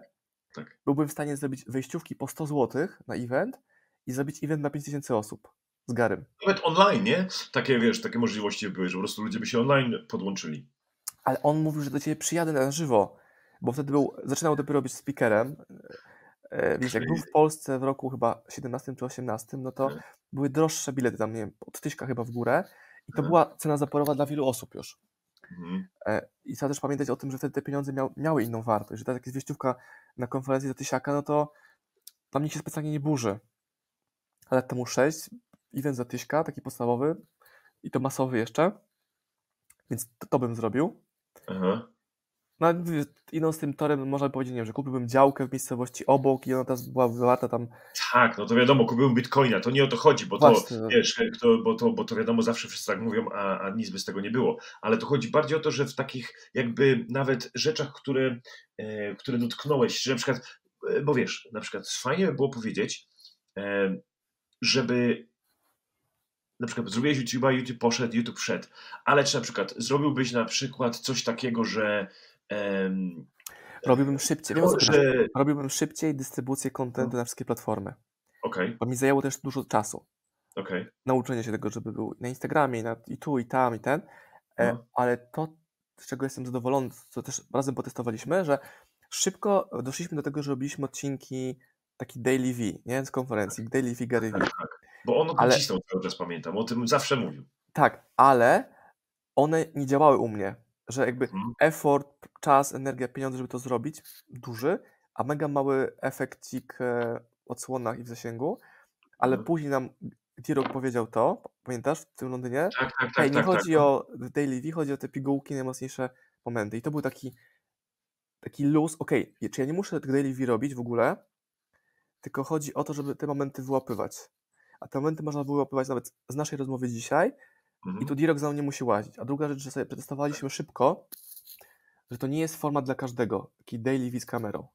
tak. byłbym w stanie zrobić wejściówki po 100 zł na event i zrobić event na 5000 osób z Garym. Nawet online, nie? Takie, wiesz, takie możliwości były, że po prostu ludzie by się online podłączyli. Ale on mówił, że do ciebie przyjadę na żywo, bo wtedy był, zaczynał dopiero być speakerem. E, więc jak był w Polsce w roku chyba 17 czy 18, no to tak. były droższe bilety, tam nie wiem, od tyśka chyba w górę i to tak. była cena zaporowa dla wielu osób już. E, I trzeba też pamiętać o tym, że wtedy te pieniądze miał, miały inną wartość, że tak jak jest wieściówka na konferencji za tysiaka, no to tam nikt się specjalnie nie burzy. Lat temu 6, event za tyśka, taki podstawowy i to masowy jeszcze, więc to, to bym zrobił. Aha. No, idąc tym torem, można by powiedzieć, nie wiem, że kupiłbym działkę w miejscowości obok i ona teraz była warta tam. Tak, no to wiadomo, kupiłbym bitcoina, to nie o to chodzi, bo Właśnie. to, wiesz, kto, bo, to, bo to wiadomo, zawsze wszyscy tak mówią, a, a nic by z tego nie było. Ale to chodzi bardziej o to, że w takich jakby nawet rzeczach, które, e, które dotknąłeś, że na przykład, e, bo wiesz, na przykład fajnie by było powiedzieć, e, żeby na przykład zrobiłeś YouTube'a, YouTube poszedł, YouTube wszedł, ale czy na przykład zrobiłbyś na przykład coś takiego, że Robiłbym szybciej. No, że... Robiłbym szybciej dystrybucję kontentu na wszystkie platformy. Okay. Bo mi zajęło też dużo czasu. Okay. Nauczenie się tego, żeby był na Instagramie, i, na, i tu, i tam, i ten. E, no. ale to, z czego jestem zadowolony, co też razem potestowaliśmy, że szybko doszliśmy do tego, że robiliśmy odcinki taki Daily V, nie? Z konferencji, Daily V Gary V. Tak, tak. Bo on ale... cisnął cały czas, pamiętam. O tym zawsze mówił. Tak, ale one nie działały u mnie że jakby mhm. effort, czas, energia, pieniądze, żeby to zrobić, duży, a mega mały efekcik w odsłonach i w zasięgu, ale mhm. później nam T-Rock powiedział to, pamiętasz, w tym Londynie? Tak, tak, tak. Hej, nie tak, chodzi tak. o Daily V, chodzi o te pigułki, najmocniejsze momenty. I to był taki, taki luz, okej, czy ja nie muszę Daily V robić w ogóle, tylko chodzi o to, żeby te momenty wyłapywać. A te momenty można wyłapywać nawet z naszej rozmowy dzisiaj Mhm. i tu Dirok za mną nie musi łazić. A druga rzecz, że sobie przetestowaliśmy szybko, że to nie jest format dla każdego, taki Daily V z kamerą.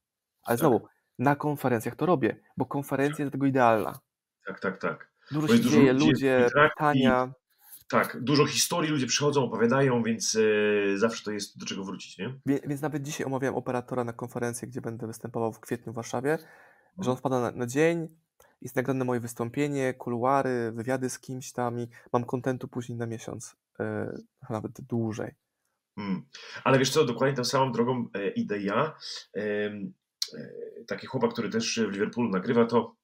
Ale Tak. znowu, na konferencjach to robię, bo konferencja jest do tego idealna. Tak, tak, tak. Dużo się dużo dzieje, ludzi, ludzie, pytania. Tak, dużo historii, ludzie przychodzą, opowiadają, więc e, zawsze to jest do czego wrócić, nie? Wie- Więc nawet dzisiaj omawiałem operatora na konferencję, gdzie będę występował w kwietniu w Warszawie, że on wpada na, na dzień, jest nagrane moje wystąpienie, kuluary, wywiady z kimś tam i mam kontentu później na miesiąc, e, nawet dłużej. Mm. Ale wiesz co, dokładnie tą samą drogą e, idę ja. Em, e, Taki chłopak, który też w Liverpoolu nagrywa to.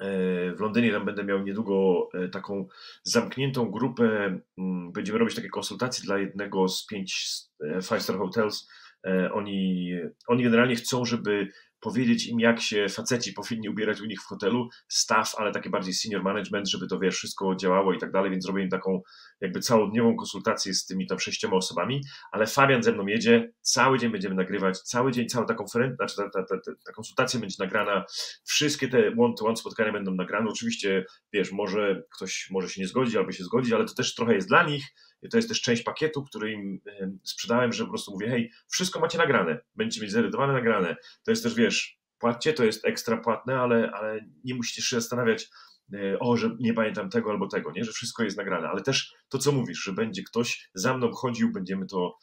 e, W Londynie tam będę miał niedługo e, taką zamkniętą grupę. mm, Będziemy robić takie konsultacje dla jednego z pięć e, five star hotels. E, Oni, oni generalnie chcą, żeby powiedzieć im, jak się faceci powinni ubierać u nich w hotelu, staff, ale takie bardziej senior management, żeby to wiesz, wszystko działało i tak dalej, więc zrobię im taką jakby całodniową konsultację z tymi tam sześcioma osobami. Ale Fabian ze mną jedzie, cały dzień będziemy nagrywać, cały dzień, cała ta konferencja, znaczy ta, ta, ta, ta, ta konsultacja będzie nagrana, wszystkie te one-to-one spotkania będą nagrane, oczywiście, wiesz, może ktoś może się nie zgodzić albo się zgodzić, ale to też trochę jest dla nich, to jest też część pakietu, który im em, sprzedałem, że po prostu mówię, hej, wszystko macie nagrane, będziecie mieć zedytowane, nagrane, to jest też, wiesz, płatcie, to jest ekstra płatne, ale, ale nie musicie się zastanawiać, e, o, że nie pamiętam tego albo tego, nie, że wszystko jest nagrane, ale też to, co mówisz, że będzie ktoś za mną chodził, będziemy to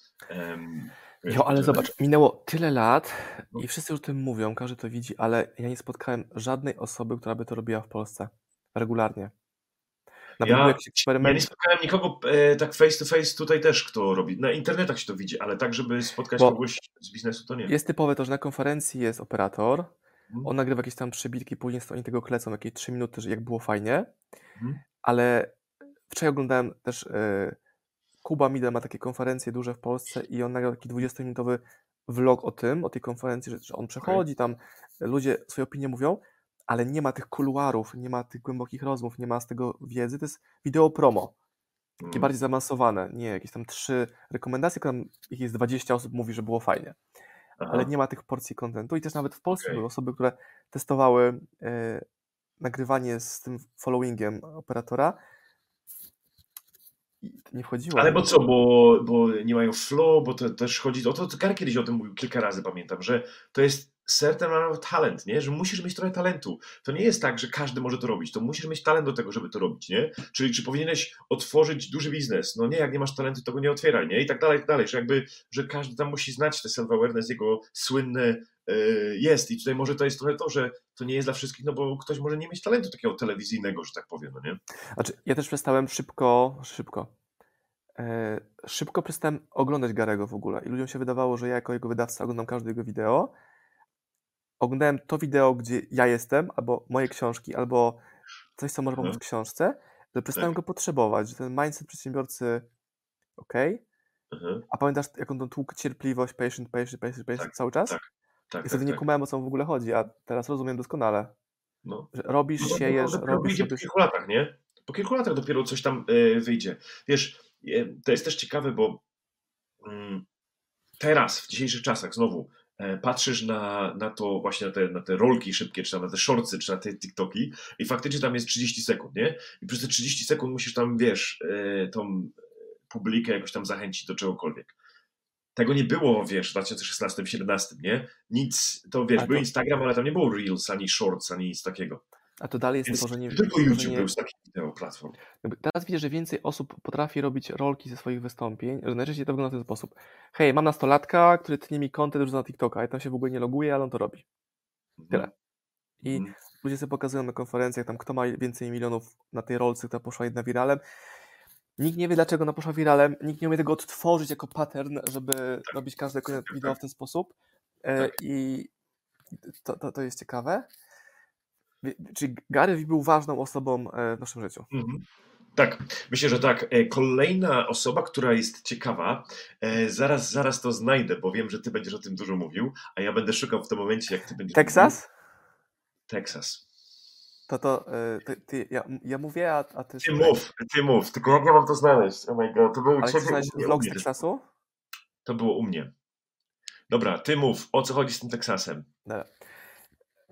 wiesz, Jo, ale zobacz, minęło tyle lat No. i wszyscy już o tym mówią, każdy to widzi, ale ja nie spotkałem żadnej osoby, która by to robiła w Polsce regularnie. Nawet Ja- jakiś Ja nie spotkałem nikogo e, tak face to face tutaj też, kto robi. Na internetach się to widzi, ale tak, żeby spotkać Bo kogoś z biznesu, to nie. Jest typowe to, że na konferencji jest operator, Mhm. on nagrywa jakieś tam przybitki, później oni tego klecą jakieś 3 minuty, że jak było fajnie, Mhm. ale wczoraj oglądałem też e, Kuba Midel ma takie konferencje duże w Polsce i on nagrał taki 20-minutowy vlog o tym, o tej konferencji, że, że on przechodzi, tam ludzie swoje opinie mówią, ale nie ma tych kuluarów, nie ma tych głębokich rozmów, nie ma z tego wiedzy, to jest wideo promo, takie Mhm. bardziej zaawansowane, nie jakieś tam trzy rekomendacje, tam jest 20 osób mówi, że było fajnie Aha. ale nie ma tych porcji kontentu i też nawet w Polsce Okej. były osoby, które testowały e, nagrywanie z tym followingiem operatora i nie wchodziło. Ale bo co, bo, bo nie mają flow, bo to też chodzi o to, kiedyś o tym mówił kilka razy, pamiętam, że to jest certain amount of talent, nie? Że musisz mieć trochę talentu. To nie jest tak, że każdy może to robić. To musisz mieć talent do tego, żeby to robić, nie? Czyli czy powinieneś otworzyć duży biznes? No nie, jak nie masz talentu, to go nie otwieraj, nie? I tak dalej, i tak dalej. Że jakby, że każdy tam musi znać te self-awareness, jego słynne e, jest. I tutaj może to jest trochę to, że to nie jest dla wszystkich, no bo ktoś może nie mieć talentu takiego telewizyjnego, że tak powiem, no nie? Znaczy, ja też przestałem szybko, szybko, e, szybko przestałem oglądać Garego w ogóle i ludziom się wydawało, że ja jako jego wydawca oglądam każde jego wideo. Oglądałem to wideo, gdzie ja jestem, albo moje książki, albo coś, co może pomóc w Mhm. książce, że przestałem Tak. go potrzebować, że ten mindset przedsiębiorcy ok, Mhm. A pamiętasz, jak on tą tłukł cierpliwość, patient, patient, patient, patient Tak, cały czas? tak, Tak, I wtedy tak, nie tak. kumałem, o co w ogóle chodzi, a teraz rozumiem doskonale. No. Że robisz, No siejesz, dopiero robisz, po kilku latach, nie? Po kilku latach dopiero coś tam e, wyjdzie. Wiesz, e, to jest też ciekawe, bo mm, teraz, w dzisiejszych czasach, znowu, patrzysz na, na to właśnie na te, na te rolki szybkie, czy na te shortsy, czy na te TikToki i faktycznie tam jest 30 sekund, nie? I przez te 30 sekund musisz tam, wiesz, e, tą publikę jakoś tam zachęcić do czegokolwiek. Tego nie było, wiesz, w 2016-2017, nie? Nic, to wiesz, A był to- Instagram, ale tam nie było Reels, ani Shorts, ani nic takiego. A to dalej jest Więc tworzenie. tylko YouTube był z takich wideo platform. teraz widzę, że więcej osób potrafi robić rolki ze swoich wystąpień, że najczęściej to wygląda w ten sposób. Hej, mam nastolatka, który tnie mi content już na TikToka, ja tam się w ogóle nie loguje, ale on to robi. Tyle. I Mhm. ludzie sobie pokazują na konferencjach, tam kto ma więcej milionów na tej rolce, która poszła jedna wiralem. Nikt nie wie, dlaczego ona poszła wiralem, nikt nie umie tego odtworzyć jako pattern, żeby robić każde kolejne tak, wideo tak. w ten sposób. E, Tak. I to, to, to jest ciekawe. Czyli Gary był ważną osobą e, w naszym życiu. Mhm. Tak, myślę, że tak. E, Kolejna osoba, która jest ciekawa, e, zaraz, zaraz to znajdę, bo wiem, że ty będziesz o tym dużo mówił, a ja będę szukał w tym momencie, jak ty będziesz mówił. Teksas? Teksas. To to, ty, ty, ja, ja mówię, a, a ty... Ty mów, ty mów, tylko jak ja mam to znaleźć? Oh my god, to mnie, u vlog z. Teksasu? To było u mnie. Dobra, ty mów, o co chodzi z tym Teksasem? Dobra.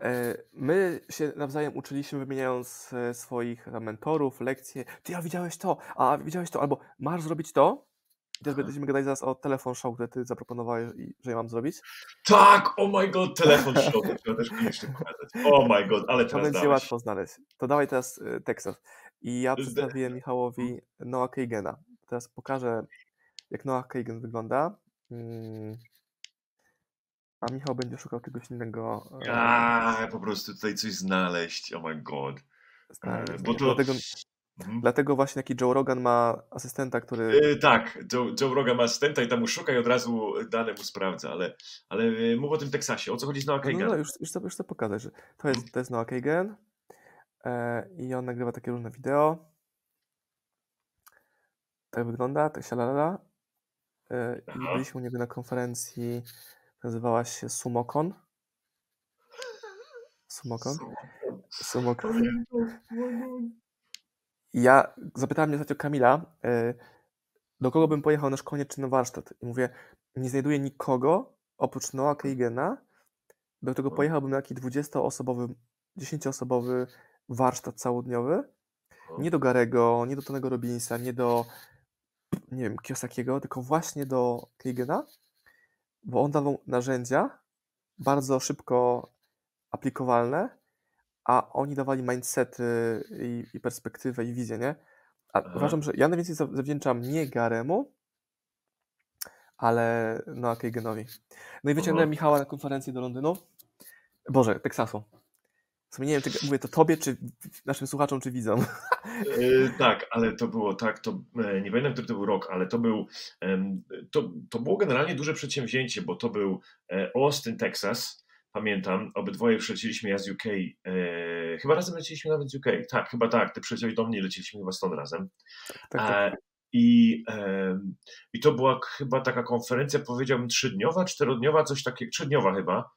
E, My się nawzajem uczyliśmy, wymieniając e, swoich tam mentorów, lekcje. Ty, a widziałeś to, a widziałeś to, albo masz zrobić to. Aha. będziemy gadać zaraz o telefon show, który ty zaproponowałeś, że ja mam zrobić. Tak, oh my god, telefon show, to trzeba też koniecznie pokazać. Oh my god, ale To teraz będzie dałeś. łatwo znaleźć. To dawaj teraz e, Texas. I ja przedstawiłem Michałowi Noah Kagena. Teraz pokażę, jak Noah Kagan wygląda. Mm. A Michał będzie szukał czegoś innego. e, A, po prostu tutaj coś znaleźć, oh my god. znaleźć. bo to- Dlatego, Mhm. dlatego właśnie taki Joe Rogan ma asystenta, który Y, tak, Joe, Joe Rogan ma asystenta i tam mu szuka i od razu dane mu sprawdza, ale, ale mów o tym Teksasie. O co chodzi z Noah No, no, Kagan? no już, już, to, już to pokażę, że to jest, to jest Noah Kagan e, i on nagrywa takie różne wideo. Tak wygląda, tak się lala. E, I Aha. byliśmy u niego na konferencji, nazywała się Sumokon. Sumokon? Sumokon. Ja zapytałem mnie ostatnio Kamila, e, do kogo bym pojechał na szkolenie czy na warsztat. I mówię, nie znajduję nikogo oprócz Noah Kagena, do którego No. pojechałbym na taki 20-osobowy, 10-osobowy warsztat całodniowy. Nie do Garego, nie do Tonego Robinsa, nie do, nie wiem, Kiyosakiego, tylko właśnie do Kagena, bo on dawał narzędzia bardzo szybko aplikowalne, a oni dawali mindsety i, i perspektywę i wizję, nie? A Aha. uważam, że ja najwięcej za- zawdzięczam nie Garemu, ale Noah Kagenowi. No i wyciągnąłem. Michała na konferencję do Londynu. Boże, Teksasu. Nie wiem, czy mówię to tobie, czy naszym słuchaczom, czy widzom. Y, tak, ale to było tak, to e, nie pamiętam, który to był rok, ale to był, to, to było generalnie duże przedsięwzięcie, bo to był e, Austin, Texas, pamiętam, obydwoje przylecieliśmy ja z UK, e, chyba razem leciliśmy nawet z UK, tak, chyba tak, ty przyleciałeś do mnie i leciliśmy chyba stąd razem. Tak, tak. E, I, I to była chyba taka konferencja, powiedziałbym, trzydniowa, czterodniowa, coś takiego, trzydniowa chyba.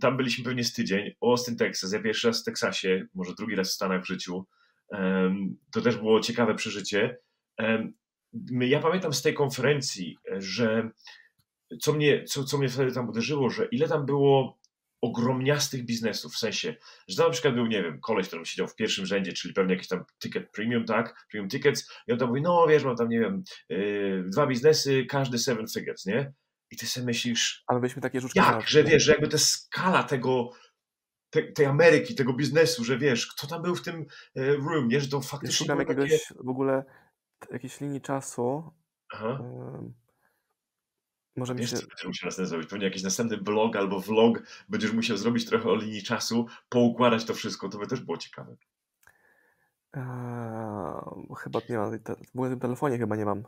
Tam byliśmy pewnie z tydzień. Austin, Texas. Ja pierwszy raz w Teksasie, może drugi raz w Stanach w życiu. To też było ciekawe przeżycie. Ja pamiętam z tej konferencji, że co mnie, co, co mnie wtedy tam uderzyło, że ile tam było ogromniastych biznesów, w sensie, że tam na przykład był, nie wiem, koleś, który siedział w pierwszym rzędzie, czyli pewnie jakiś tam ticket premium, tak, premium tickets i on tam mówi, no wiesz, mam tam, nie wiem, yy, dwa biznesy, każdy seven figures, nie? I ty sobie myślisz, Ale byliśmy takie żuczki. jak, że wiesz, że jakby ta skala tego, te, tej Ameryki, tego biznesu, że wiesz, kto tam był w tym e, room, nie, że to faktycznie szukam jakiegoś takie... w ogóle jakiejś linii czasu. Aha. Może mi Wiesz, się. co musiał następnie zrobić? Pewnie jakiś następny blog albo vlog będziesz musiał zrobić trochę o linii czasu, poukładać to wszystko, to by też było ciekawe. Eee, chyba nie mam. W tym telefonie chyba nie mam.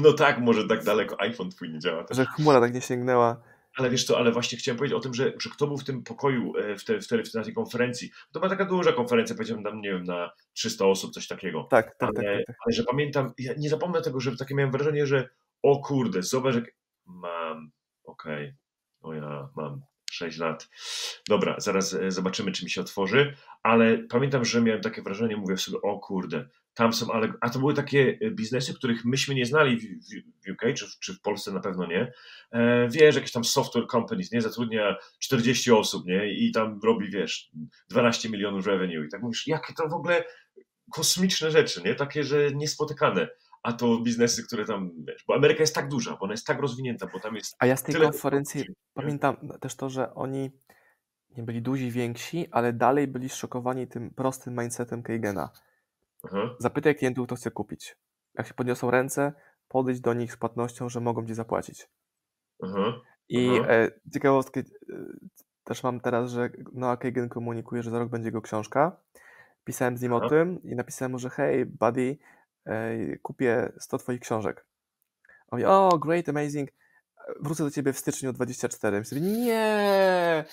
No tak, może tak daleko iPhone twój nie działa. Też. Że chmura tak nie sięgnęła. Ale wiesz co, ale właśnie chciałem powiedzieć o tym, że, że kto był w tym pokoju e, w, te, w, te, na tej konferencji. To była taka duża konferencja, powiedziałem tam, nie wiem, na 300 osób, coś takiego. Tak, tak, tak. ale, tak, tak. ale że pamiętam, ja nie zapomnę tego, że takie miałem wrażenie, że o kurde, zobacz, jak mam, okej, o ja mam 6 lat. Dobra, zaraz e, zobaczymy, czy mi się otworzy, ale pamiętam, że miałem takie wrażenie, mówię sobie, o kurde, tam są, ale, a to były takie e, biznesy, których myśmy nie znali w, w, w UK, czy, w- czy w Polsce na pewno nie. E, wiesz, jakieś tam software companies, nie, zatrudnia 40 osób, nie, i tam robi, wiesz, 12 milionów revenue i tak mówisz, jakie to w ogóle kosmiczne rzeczy, nie, takie, że niespotykane. A to biznesy, które tam, wiesz, bo Ameryka jest tak duża, bo ona jest tak rozwinięta, bo tam jest A ja z tej konferencji pamiętam też to, że oni nie byli duzi, więksi, ale dalej byli zszokowani tym prostym mindsetem Kagena. Aha. Zapytaj klientów, kto chce kupić. Jak się podniosą ręce, podejdź do nich z płatnością, że mogą ci zapłacić. Aha. I Aha. e, ciekawostkę e, też mam teraz, że Noah Kagan komunikuje, że za rok będzie jego książka. Pisałem z nim o tym i napisałem mu, że hej, buddy, e, kupię 100 twoich książek. On mówi, o, great, amazing, wrócę do ciebie w styczniu 24. Ja sobie, nie!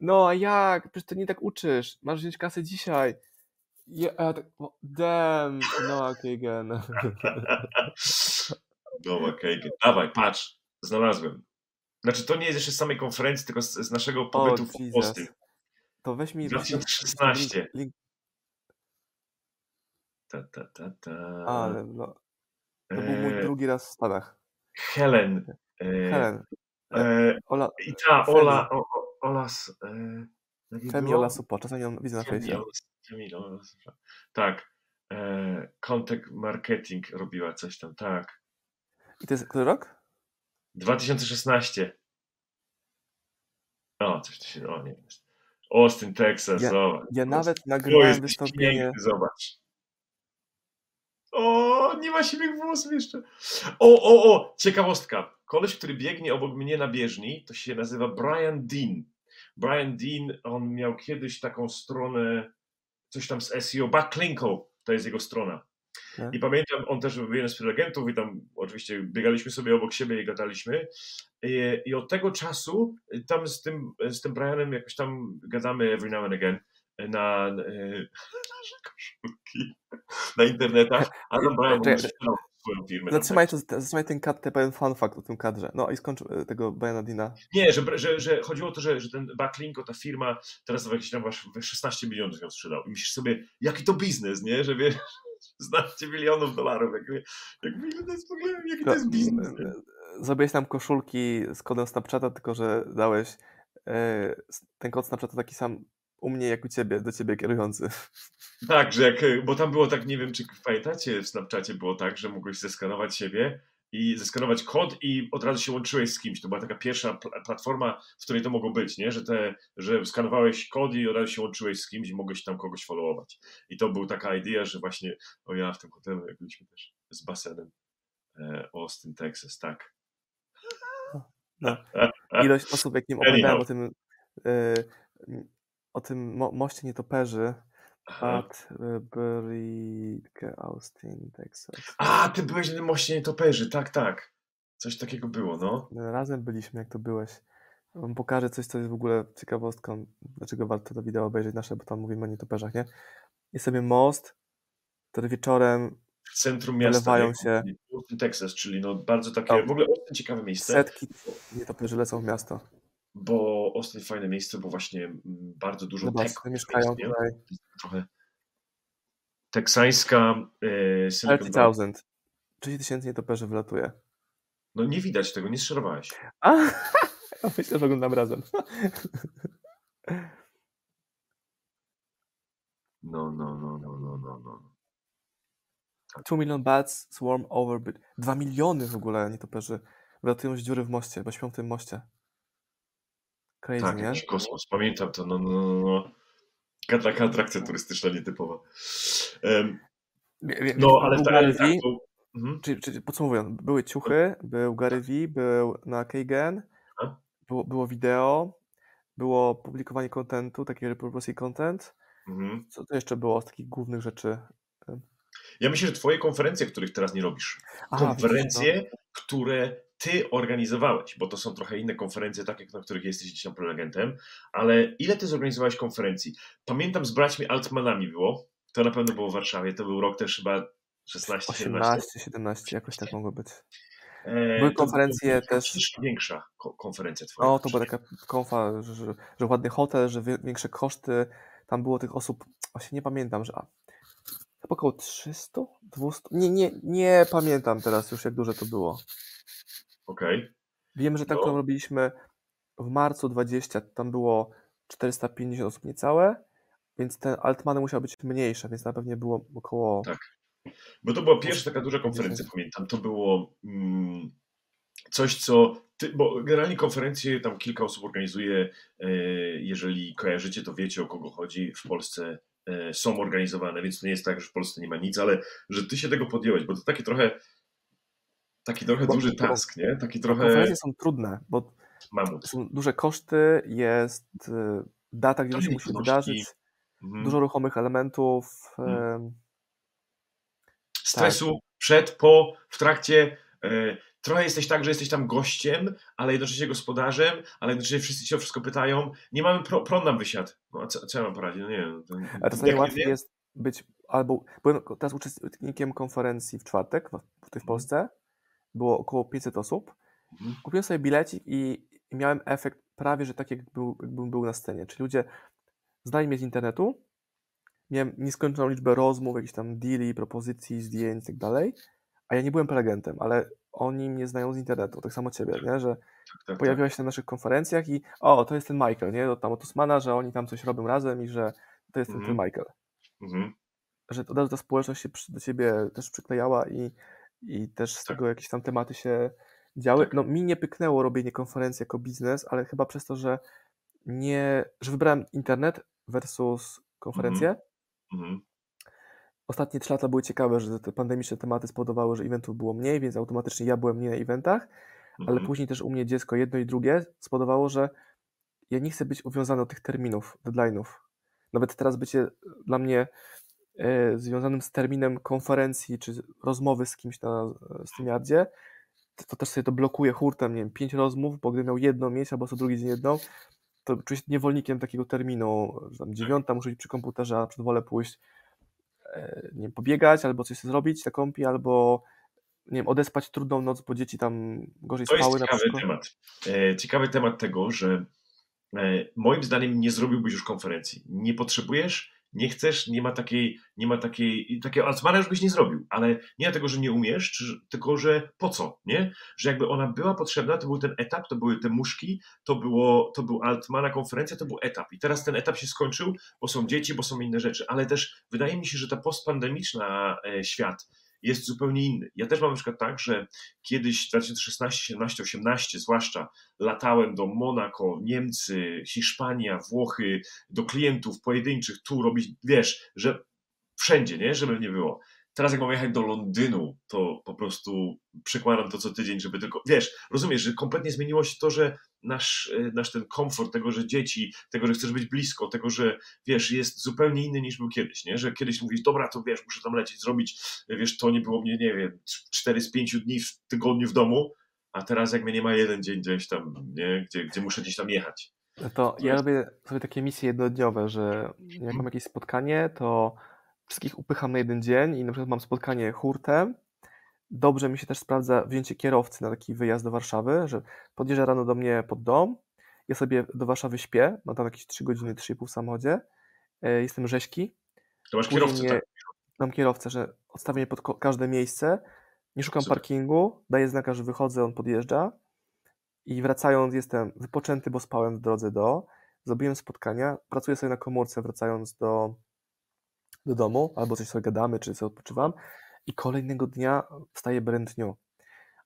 No, a jak? Przecież ty nie tak uczysz. Masz wziąć kasę dzisiaj. A ja tak, o, damn, Noah Kagan. No okej, dawaj, patrz, znalazłem. Znaczy to nie jest jeszcze z samej konferencji, tylko z, z naszego pobytu w Jesus. Austin. To weź mi... 2016. Link, link. Ta, ta, ta, ta. Ale no... To był mój E, drugi raz w Stanach. Helen. E, Helen. E, Ola, I ta. Ola, Ola, s- e, jak jej Femi było? Ola Supo, czasami ją widzę na fejsie. Ola, tak. E, contact marketing robiła coś tam, tak. I to jest który rok? 2016. O, coś tu się, o nie wiem. Austin, Texas, Ja- zobacz. Ja nawet nagrywałem jesteś wystąpienie... piękny, zobacz. O, nie ma siwych włosów jeszcze. O, o, o, ciekawostka. Koleś, który biegnie obok mnie na bieżni, to się nazywa Brian Dean. Brian Dean, on miał kiedyś taką stronę, coś tam z SEO, Backlinko, to jest jego strona. Tak. I pamiętam, on też był jeden z prelegentów i tam oczywiście biegaliśmy sobie obok siebie i gadaliśmy. I, i od tego czasu y, tam z tym, z tym Brianem jakoś tam gadamy every now and again na, na nasze koszulki na internetach, a tam Brian tam Zatrzymaj, to, zatrzymaj ten kat, ten pewien fun fact o tym kadrze. No i skończ e, tego Briana Dina. Nie, że, że, że chodziło o to, że, że ten Backlinko, ta firma teraz za jakieś tam wasz 16 milionów ją sprzedał. I myślisz sobie, jaki to biznes, nie? Że wiesz, 16 milionów dolarów. Jakby, jakby ile to jest w ogóle, jaki to jest biznes, nie? Zrobiłeś nam koszulki z kodem Snapchata, tylko że dałeś e, ten kod Snapchata taki sam u mnie, jak u ciebie, do ciebie kierujący. Tak, że jak, bo tam było tak, nie wiem, czy pamiętacie, w Snapchacie było tak, że mogłeś zeskanować siebie i zeskanować kod i od razu się łączyłeś z kimś. To była taka pierwsza pl- platforma, w której to mogło być, nie? Że, te, że skanowałeś kod i od razu się łączyłeś z kimś i mogłeś tam kogoś followować. I to był taka idea, że właśnie, o ja w tym hotelu, jak byliśmy też z basenem, e, Austin, Texas, tak. No. Ilość osób, jak nim opowiadałem o tym, e, o tym mo moście nietoperzy Aha. e, Bridge, Austin, Texas. A, ty byłeś na moście nietoperzy, tak, tak. Coś takiego było, no. Razem byliśmy, jak to byłeś. Wam pokażę coś, co jest w ogóle ciekawostką, dlaczego warto to wideo obejrzeć nasze, bo tam mówimy o nietoperzach, nie? Jest sobie most, który wieczorem W centrum miasta. Się. Austin, Texas, czyli no bardzo takie, w ogóle ciekawe miejsce. setki nietoperzy lecą w miasto. Bo Austin fajne miejsce, bo właśnie mm, bardzo dużo Zobacz, tech mieszkają jest, tutaj. trochę teksańska e, Silicon Valley. 30,000. 30 tysięcy nietoperzy wylatuje. No nie widać tego, nie szerowałeś. A, myślę, że oglądam razem. No, no, no, no, no, no, no. 2 million bats swarm over bridge. 2 miliony w ogóle nietoperzy wylatują z dziury w moście, bo śpią w tym moście. Crazy, Tak, nie? jakiś kosmos, pamiętam to, no, no, no, no. Ka- Taka atrakcja turystyczna nietypowa. Wie- no, ale, tak, Vee, to, mhm. czyli, czyli podsumowując, były ciuchy, był Gary Vee, był na A? było, było wideo, było publikowanie kontentu, taki repurposing content. Mhm. Co to jeszcze było z takich głównych rzeczy? Ja myślę, że twoje konferencje, których teraz nie robisz, Aha, konferencje, widzisz, które ty organizowałeś, bo to są trochę inne konferencje, takie, na których jesteś gdzieś tam prelegentem, ale ile ty zorganizowałeś konferencji? Pamiętam z braćmi Altmanami było, to na pewno było w Warszawie, to był rok też chyba 16, 17. 18, 17, jakoś tak mogło być. E, Były to konferencje była też- Większa, większa ko- konferencja twoja. No, to była taka konfa, że, że, że ładny hotel, że większe koszty. Tam było tych osób, właśnie nie pamiętam, że a, chyba około 300, 200, nie, nie, nie pamiętam teraz już jak duże to było. Okej. Wiem, że tak No. robiliśmy w marcu 20, tam było 450 osób niecałe, więc te altmany musiały być mniejsze, więc na pewno było około Tak. Bo to była pierwsza taka duża konferencja, pamiętam. To było mm, coś, co. Ty, bo generalnie konferencje tam kilka osób organizuje. E, jeżeli kojarzycie, to wiecie o kogo chodzi. W Polsce e, są organizowane, więc to nie jest tak, że w Polsce nie ma nic, ale że ty się tego podjąłeś, bo to taki trochę. Taki trochę Bo- duży task, nie? Taki trochę Konferencje są trudne, bo mamut. są duże koszty, jest y, data, gdzie to się musi wydarzyć, Mhm. dużo ruchomych elementów. Mhm. stresu przed, po, w trakcie. E, trochę jesteś tak, że jesteś tam gościem, ale jednocześnie gospodarzem, ale jednocześnie wszyscy się o wszystko pytają. Nie mamy pro, prąd nam wysiadł. No co, co ja mam poradzić? No nie wiem. To, A najłatwiej nie- jest być albo. Byłem teraz uczestnikiem konferencji w czwartek, w- tutaj w Polsce. Było około 500 osób. Mhm. Kupiłem sobie bilecik i, miałem efekt prawie, że tak jak był, jakbym był na scenie. Czyli ludzie znali mnie z internetu, miałem nieskończoną liczbę rozmów, jakichś tam deali, propozycji, zdjęć i tak dalej, a ja nie byłem prelegentem, ale oni mnie znają z internetu, tak samo ciebie, nie? że tak, tak, pojawiłaś się na naszych konferencjach i o, to jest ten Michael, nie? To tam od Osmana, że oni tam coś robią razem i że to jest ten, ten mhm. Michael. Mhm. Że od razu ta społeczność się do ciebie też przyklejała i, i też z tak. tego jakieś tam tematy się działy. Tak. No mi nie pyknęło robienie konferencji jako biznes, ale chyba przez to, że nie, że wybrałem internet versus konferencję. Mhm. Ostatnie trzy lata były ciekawe, że te pandemiczne tematy spowodowały, że eventów było mniej, więc automatycznie ja byłem mniej na eventach, ale mhm. później też u mnie dziecko jedno i drugie spowodowało, że ja nie chcę być uwiązany do tych terminów, deadline'ów. Nawet teraz bycie dla mnie związanym z terminem konferencji czy rozmowy z kimś na StreamYardzie, to, to też sobie to blokuje hurtem, nie wiem, pięć rozmów, bo gdybym miał jedną mieć albo co drugi dzień jedną, to czuję się niewolnikiem takiego terminu, że tam dziewiąta muszę być przy komputerze, a przed wolę pójść e, nie wiem, pobiegać, albo coś zrobić na kąpi, albo nie wiem, odespać trudną noc, bo dzieci tam gorzej to spały. To jest ciekawy temat. E, ciekawy temat tego, że e, moim zdaniem nie zrobiłbyś już konferencji. Nie potrzebujesz nie chcesz, nie ma takiej, nie ma takiej, takiego Altmana już byś nie zrobił, ale nie dlatego, że nie umiesz, czy, tylko, że po co, nie? Że jakby ona była potrzebna, to był ten etap, to były te muszki, to, było, to był Altmana konferencja, to był etap. I teraz ten etap się skończył, bo są dzieci, bo są inne rzeczy, ale też wydaje mi się, że ta postpandemiczna e, świat, jest zupełnie inny. Ja też mam na przykład tak, że kiedyś 2016, 17, 18 zwłaszcza latałem do Monako, Niemcy, Hiszpania, Włochy, do klientów pojedynczych, tu robić, wiesz, że wszędzie, nie, żeby nie było. Teraz jak mam jechać do Londynu, to po prostu przekładam to co tydzień, żeby tylko, wiesz, rozumiesz, że kompletnie zmieniło się to, że nasz, e, nasz ten komfort tego, że dzieci, tego, że chcesz być blisko, tego, że wiesz, jest zupełnie inny niż był kiedyś, nie? Że kiedyś mówisz, dobra, to wiesz, muszę tam lecieć, zrobić, wiesz, to nie było mnie, nie wiem, 4 z 5 dni w tygodniu w domu, a teraz jak mnie nie ma jeden dzień gdzieś tam, nie? Gdzie, gdzie muszę gdzieś tam jechać. No to ja robię sobie takie misje jednodniowe, że jak mam jakieś spotkanie, to wszystkich upycham na jeden dzień i na przykład mam spotkanie hurtem, Dobrze mi się też sprawdza wzięcie kierowcy na taki wyjazd do Warszawy, że podjeżdża rano do mnie pod dom, ja sobie do Warszawy śpię, mam tam jakieś 3 godziny, 3,5 w samochodzie, e, jestem rzeźki. To masz kierowcę, mnie, tak? Mam kierowcę, że odstawię mnie pod każde miejsce, nie szukam Super. parkingu, daję znaka, że wychodzę, on podjeżdża i wracając jestem wypoczęty, bo spałem w drodze do, zrobiłem spotkania, pracuję sobie na komórce wracając do, do domu, albo coś sobie gadamy, czy sobie odpoczywam, i kolejnego dnia wstaję brętniu.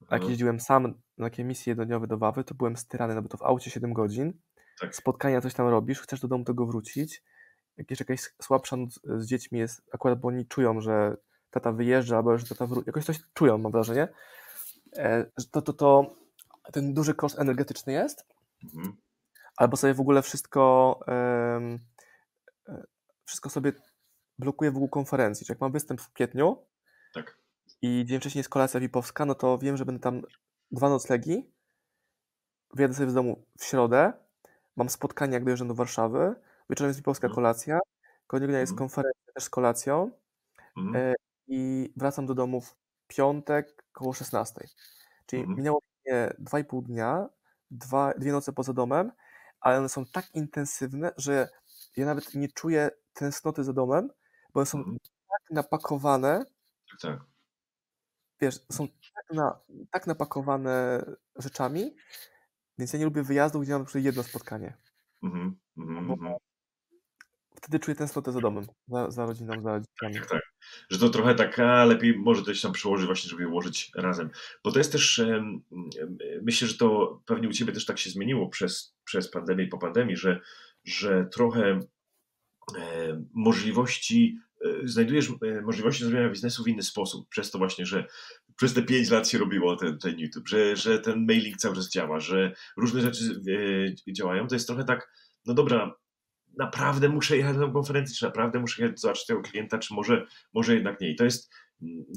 A jak mhm. jeździłem sam na takie misje jednodniowe do Wawy, to byłem styrany, no bo to w aucie 7 godzin, tak. spotkania coś tam robisz, chcesz do domu tego wrócić, jak jeszcze jakaś słabsza noc z dziećmi jest, akurat bo oni czują, że tata wyjeżdża, albo że tata wróci, jakoś coś czują, mam wrażenie, e, to, to, to ten duży koszt energetyczny jest, mhm. albo sobie w ogóle wszystko um, wszystko sobie blokuje w ogóle konferencji, czyli jak mam występ w kwietniu, tak. I dzień wcześniej jest kolacja VIP-owska, no to wiem, że będę tam dwa noclegi. Wyjadę sobie z domu w środę. Mam spotkanie, jak dojeżdżam do Warszawy. Wieczorem jest VIP-owska mhm. kolacja. Kolejnego dnia jest mhm. konferencja też z kolacją. Mhm. E, I wracam do domu w piątek koło 16. Czyli mhm. minęło mnie 2,5 dnia, dwa, dwie noce poza domem, ale one są tak intensywne, że ja nawet nie czuję tęsknoty za domem, bo są mhm. tak napakowane, tak. Wiesz, są tak, na, tak napakowane rzeczami, więc ja nie lubię wyjazdów, gdzie mam jedno spotkanie. Mhm, mhm, mhm. wtedy czuję tęsknotę za domem, za, za rodziną, za dzieciami. Tak, tak. Że to trochę tak, a lepiej może coś tam przełożyć właśnie, żeby je ułożyć razem. Bo to jest też, myślę, że to pewnie u Ciebie też tak się zmieniło przez, przez pandemię i po pandemii, że, że trochę możliwości E, znajdujesz e, możliwości zrobienia biznesu w inny sposób, przez to właśnie, że przez te 5 lat się robiło ten, ten YouTube, że, że ten mailing cały czas działa, że różne rzeczy e, działają, to jest trochę tak, no dobra, naprawdę muszę jechać na tę konferencję, czy naprawdę muszę jechać zobaczyć tego klienta, czy może, może jednak nie. I to jest,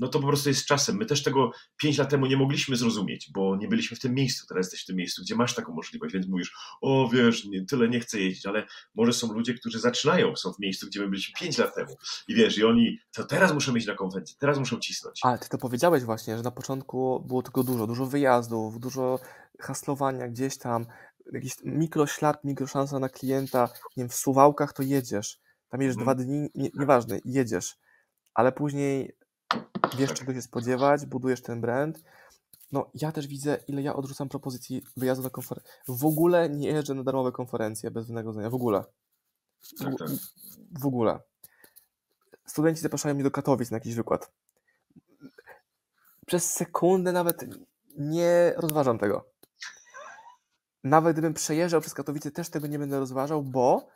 no to po prostu jest czasem. My też tego 5 lat temu nie mogliśmy zrozumieć, bo nie byliśmy w tym miejscu. Teraz jesteś w tym miejscu, gdzie masz taką możliwość, więc mówisz, o wiesz, nie, tyle nie chcę jeździć, ale może są ludzie, którzy zaczynają, są w miejscu, gdzie my byliśmy 5 lat temu. I wiesz, i oni, to teraz muszą mieć na konwencję, teraz muszą cisnąć. Ale ty to powiedziałeś właśnie, że na początku było tego dużo, dużo wyjazdów, dużo haslowania gdzieś tam, jakiś mikroślad, mikroszansa na klienta, nie wiem, w Suwałkach to jedziesz, tam jedziesz Mhm. dwa dni, nie, nieważne, jedziesz, ale później wiesz czego się spodziewać, budujesz ten brand. No ja też widzę, ile ja odrzucam propozycji wyjazdu na konferencję. W ogóle nie jeżdżę na darmowe konferencje bez wynagrodzenia, w ogóle. W, Tak, tak. w ogóle. Studenci zapraszają mnie do Katowic na jakiś wykład. Przez sekundę nawet nie rozważam tego. Nawet gdybym przejeżdżał przez Katowice, też tego nie będę rozważał, bo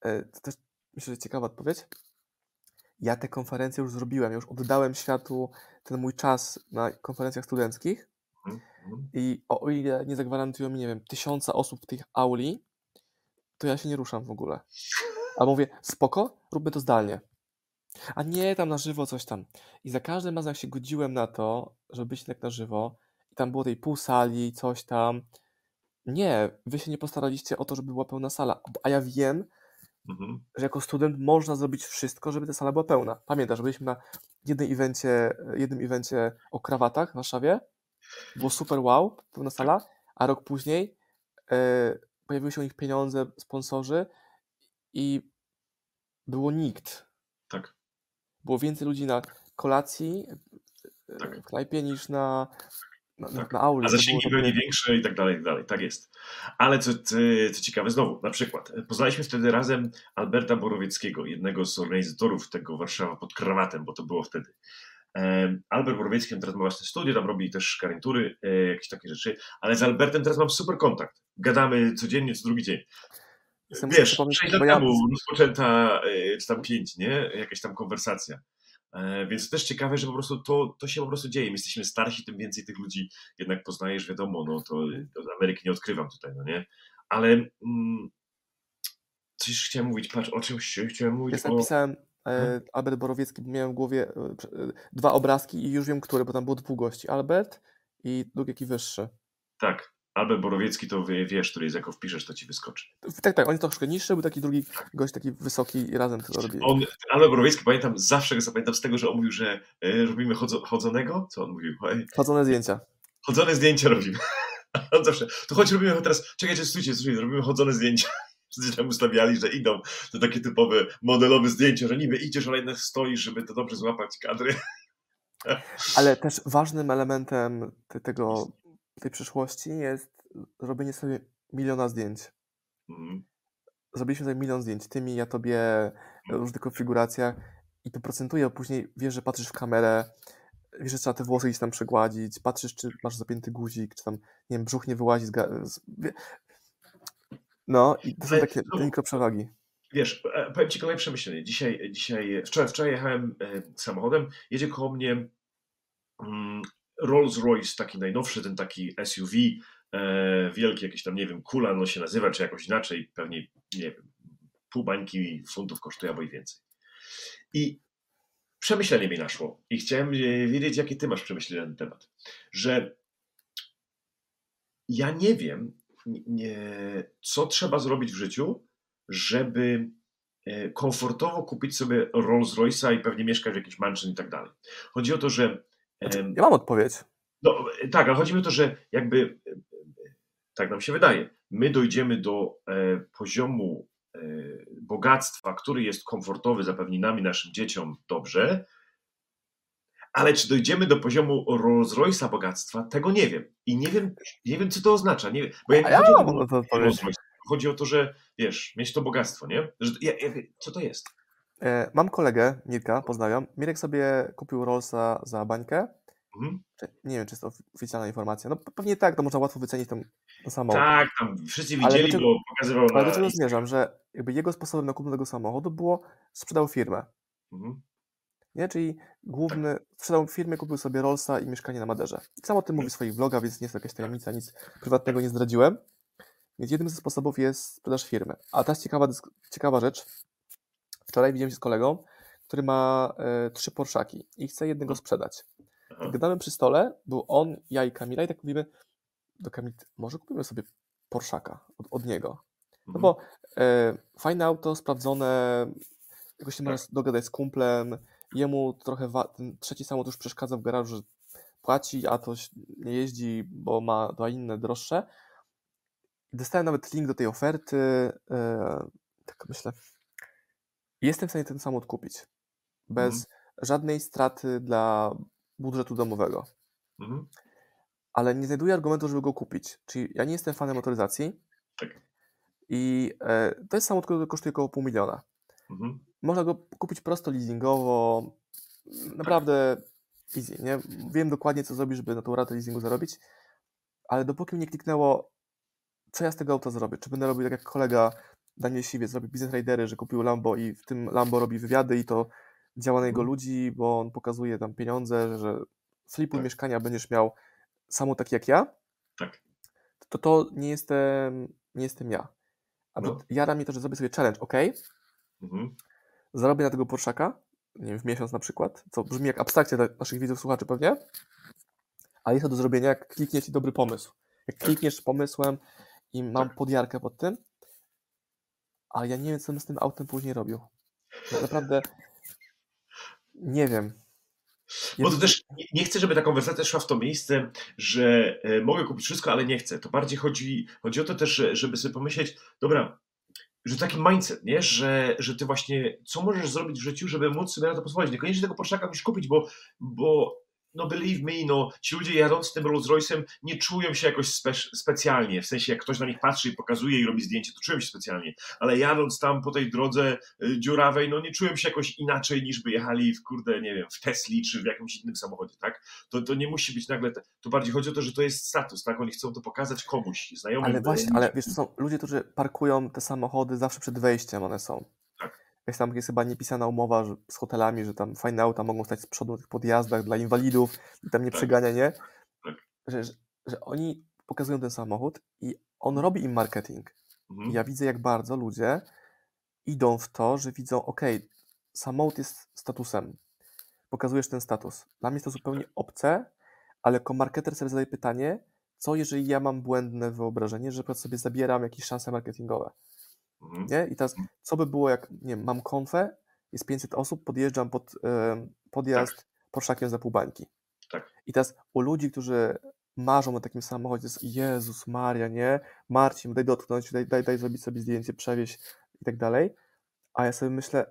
e, to też myślę, że ciekawa odpowiedź. Ja te konferencje już zrobiłem, już oddałem światu ten mój czas na konferencjach studenckich Mhm, mhm. i o ile nie zagwarantują mi, nie wiem, tysiąca osób w tej auli, to ja się nie ruszam w ogóle. A mówię, spoko, róbmy to zdalnie. A nie tam na żywo coś tam. I za każdym razem jak się godziłem na to, żeby być tak na żywo, i tam było tej pół sali, coś tam. Nie, wy się nie postaraliście o to, żeby była pełna sala. A ja wiem, Mhm. że jako student można zrobić wszystko, żeby ta sala była pełna. Pamiętasz, byliśmy na jednym evencie, jednym evencie o krawatach w Warszawie. Było super wow, pełna sala, a rok później e, pojawiły się u nich pieniądze, sponsorzy i było nikt. Tak. Było więcej ludzi na kolacji e, Tak. w knajpie niż na, na, Tak. na auli. A zasięgi takie- były większe i tak dalej, i tak dalej. Tak jest. Ale co, co, co ciekawe, znowu, na przykład, poznaliśmy wtedy razem Alberta Borowieckiego, jednego z organizatorów tego Warszawa pod krawatem, bo to było wtedy. Albert Borowiecki teraz ma własne studio, tam robi też karentury, e, jakieś takie rzeczy, ale z Albertem teraz mam super kontakt. Gadamy codziennie, co drugi dzień. Jestem Wiesz, przypomnieć, 6 bo lat ja- temu rozpoczęta, e, czy tam 5, nie? Jakaś tam konwersacja. E, Więc też ciekawe, że po prostu to, to się po prostu dzieje. My jesteśmy starsi, tym więcej tych ludzi jednak poznajesz, wiadomo, no to Mhm. to Ameryki nie odkrywam tutaj, no nie? Ale mm, coś chciałem mówić, patrz, o czymś chciałem mówić, Ja o... napisałem e, Albert Borowiecki, bo miałem w głowie e, dwa obrazki i już wiem, który, bo tam było dwóch gości. Albert i drugi jaki wyższy. Tak, Albert Borowiecki to wie, wiesz, który jest, jako wpiszesz, to ci wyskoczy. Tak, tak, on jest troszkę niższy, był taki drugi gość, taki wysoki razem. On, Albert Borowiecki, pamiętam, zawsze go zapamiętam z tego, że on mówił, że e, robimy chodzo, chodzonego, co on mówił? Chodzone zdjęcia. Chodzone zdjęcia robimy. On zawsze, to chodź robimy teraz, czekajcie, stójcie, stójcie, robimy chodzone zdjęcia. Wszyscy tam ustawiali, że idą. To takie typowe modelowe zdjęcia, że niby idziesz, ale jednak stoisz, żeby to dobrze złapać kadry. Ale też ważnym elementem te, tego, tej przyszłości jest robienie sobie miliona zdjęć. Mhm. Zrobiliśmy sobie milion zdjęć, tymi, ja tobie, w różnych konfiguracjach i to procentuje, a później wiesz, że patrzysz w kamerę, wiesz, że trzeba te włosy gdzieś tam przegładzić, patrzysz, czy masz zapięty guzik, czy tam, nie wiem, brzuch nie wyłazi z... no i to są takie te mikroprzewagi. Wiesz, e, powiem ci kolejne przemyślenie. Dzisiaj, dzisiaj wczoraj, wczoraj jechałem e, samochodem, jedzie koło mnie mm, Rolls Royce, taki najnowszy, ten taki SUV, e, wielki, jakiś tam, nie wiem, kula, no się nazywa, czy jakoś inaczej, pewnie, nie wiem, pół bańki funtów kosztuje, albo i więcej. I przemyślenie mi naszło i chciałem e, wiedzieć, jakie ty masz przemyślenia na ten temat, że ja nie wiem, nie, co trzeba zrobić w życiu, żeby e, komfortowo kupić sobie Rolls Royce'a i pewnie mieszkać w jakiejś mansion i tak dalej. Chodzi o to, że Ja mam odpowiedź. no, tak, ale chodzi mi o to, że jakby tak nam się wydaje, my dojdziemy do e, poziomu e, bogactwa, który jest komfortowy, zapewni nam i naszym dzieciom dobrze, ale czy dojdziemy do poziomu Rolls Royce'a bogactwa, tego nie wiem. I nie wiem, nie wiem co to oznacza. Nie wiem, bo jak A ja chodzi o to, chodzi o to, że wiesz, mieć to bogactwo, nie? Że, ja, ja, co to jest? E, Mam kolegę, Mirka, pozdrawiam. Mirek sobie kupił Rollsa za bańkę. Mhm. Nie wiem, czy jest to oficjalna informacja. No pe- pewnie tak, to można łatwo wycenić tam na samochód. Tak, tam wszyscy Ale widzieli, dlaczego- bo pokazywał Ale do czego zmierzam, że jakby jego sposobem na kupno tego samochodu było sprzedał firmę. Mhm. Nie? Czyli główny, sprzedał firmę, kupił sobie Rollsa i mieszkanie na Maderze. I sam o tym mówi w swoich vlogach, więc nie jest to jakaś tajemnica, nic prywatnego nie zdradziłem. Więc jednym ze sposobów jest sprzedaż firmy. A teraz ciekawa, ciekawa rzecz. Wczoraj widziałem się z kolegą, który ma e, trzy Porszaki i chce jednego sprzedać. Aha. Gadamy przy stole, był on, ja i Kamila i tak mówimy do Kamili, może kupimy sobie Porszaka od, od niego. No Mhm. bo e, fajne auto, sprawdzone, jakoś się Tak. możesz dogadać z kumplem, jemu trochę ten trzeci samochód już przeszkadza w garażu, że płaci, a to nie jeździ, bo ma dwa inne droższe. dostałem nawet link do tej oferty. E, tak myślę. Jestem w stanie ten samochód kupić. Bez mhm. żadnej straty dla budżetu domowego. Mhm. Ale nie znajduję argumentu, żeby go kupić. Czyli ja nie jestem fanem motoryzacji. Tak. I e, to jest samochód, który kosztuje około pół miliona. Mhm. Można go kupić prosto leasingowo. Naprawdę tak. easy, nie? Wiem dokładnie, co zrobić, żeby na tą ratę leasingu zarobić, ale dopóki mnie kliknęło, co ja z tego auta zrobię? Czy będę robił tak jak kolega Daniel Siwiec, robi Business Ridery, że kupił Lambo i w tym Lambo robi wywiady i to działa na jego mhm. ludzi, bo on pokazuje tam pieniądze, że flipuj tak. mieszkania będziesz miał samo tak jak ja, tak. to to nie jestem, nie jestem ja. A no. jara mnie to, że zrobię sobie challenge, ok, mhm. zarobię na tego Porszaka, nie wiem, w miesiąc na przykład, co brzmi jak abstrakcja dla naszych widzów, słuchaczy pewnie, ale jest to do zrobienia, jak klikniesz ci dobry pomysł. Jak tak. klikniesz pomysłem i mam tak. podjarkę pod tym, ale ja nie wiem, co bym z tym autem później robił. Naprawdę nie wiem. Bo to też nie chcę, żeby ta konwersacja szła w to miejsce, że e, mogę kupić wszystko, ale nie chcę. To bardziej chodzi, chodzi o to też, żeby sobie pomyśleć, dobra, że taki mindset, nie? Że, że ty właśnie, co możesz zrobić w życiu, żeby móc sobie na to pozwolić. Niekoniecznie tego Porszaka musisz kupić, bo, bo no believe me, no, ci ludzie jadąc tym Rolls Royce'em nie czują się jakoś spe specjalnie, w sensie jak ktoś na nich patrzy i pokazuje i robi zdjęcie, to czują się specjalnie, ale jadąc tam po tej drodze y, dziurawej, no nie czują się jakoś inaczej niż by jechali w kurde, nie wiem, w Tesli czy w jakimś innym samochodzie, tak? To, to nie musi być nagle, te, to bardziej chodzi o to, że to jest status, tak? Oni chcą to pokazać komuś, znajomym. Ale właśnie, ale wiesz, to są ludzie, którzy parkują te samochody zawsze przed wejściem, one są jest tam jest chyba niepisana umowa że, z hotelami, że tam fajne auta mogą stać z przodu na tych podjazdach dla inwalidów i tam nie tak. przegania, nie? Tak. Że, że, że, oni pokazują ten samochód i on robi im marketing. Mhm. I ja widzę, jak bardzo ludzie idą w to, że widzą, ok, samochód jest statusem. Pokazujesz ten status. Dla mnie jest to zupełnie tak. obce, ale jako marketer sobie zadaję pytanie, co jeżeli ja mam błędne wyobrażenie, że sobie zabieram jakieś szanse marketingowe. Mhm. Nie? I teraz, mhm. co by było, jak nie wiem, mam konfę, jest 500 osób, podjeżdżam pod yy, podjazd tak. Porszakiem za pół bańki. Tak. I teraz u ludzi, którzy marzą o takim samochodzie, jest Jezus Maria, nie? Marcin, daj dotknąć, daj, daj, daj zrobić sobie zdjęcie, przewieźć i tak dalej. A ja sobie myślę,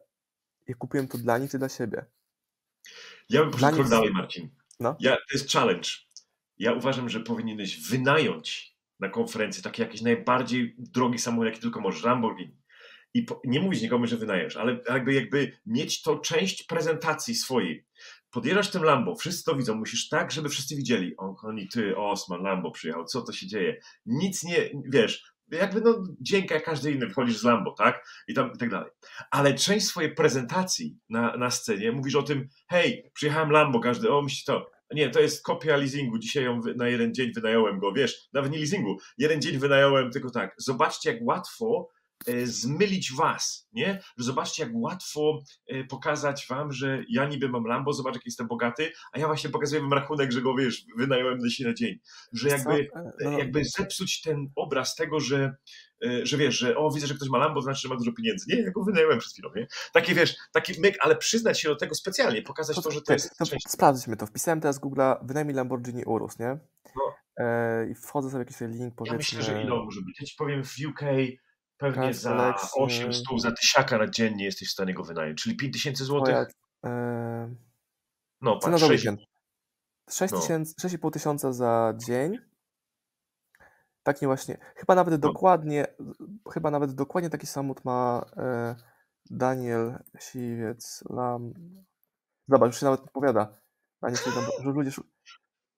ja kupiłem to dla nich czy dla siebie? Ja bym poszedł krok dalej, Marcin. No? Ja, to jest challenge. Ja uważam, że powinieneś wynająć na konferencji, taki jakiś najbardziej drogi samochód, jaki tylko możesz, Lamborghini. I po, nie mówić nikomu, że wynajesz, ale jakby, jakby mieć to część prezentacji swojej. Podjeżdżasz tym Lambo, wszyscy to widzą, musisz tak, żeby wszyscy widzieli. O, oni, ty, Osman, Lambo przyjechał, co to się dzieje? Nic nie, wiesz, jakby no dzięki jak każdy inny wchodzisz z Lambo, tak? I tam i tak dalej. Ale część swojej prezentacji na, na scenie mówisz o tym, hej, przyjechałem Lambo, każdy, o myśli to, nie, to jest kopia leasingu. Dzisiaj ją na jeden dzień wynająłem go, wiesz, nawet nie leasingu. Jeden dzień wynająłem tylko tak. Zobaczcie, jak łatwo e, zmylić was, nie? Zobaczcie, jak łatwo e, pokazać wam, że ja niby mam Lambo, zobacz, jak jestem bogaty, a ja właśnie pokazuję wam rachunek, że go, wiesz, wynająłem na dzień. Że jakby, no. jakby zepsuć ten obraz tego, że E, że wiesz, że o, widzę, że ktoś ma Lambo, znaczy, że ma dużo pieniędzy. Nie, ja go wynająłem przed chwilą, nie? Taki, wiesz, taki myk, ale przyznać się do tego specjalnie, pokazać to, to że to jest... To, część... Sprawdźmy to. Wpisałem teraz Google'a, wynajmij Lamborghini Urus, nie? No. E, I wchodzę sobie jakiś link, powiedzmy... Ja myślę, że ile może być. Ja ci powiem, w UK pewnie za 800, za tysiaka na dziennie jesteś w stanie go wynająć, czyli 5000 zł. Ja, e... No, patrz, 6... 6,5 no. tysiąca za dzień Taki właśnie, chyba nawet no. dokładnie, chyba nawet dokładnie taki samochód ma e, Daniel Siwiec, Lam. Zobacz, już się nawet podpowiada. Daniel Siwiec, że ludzie.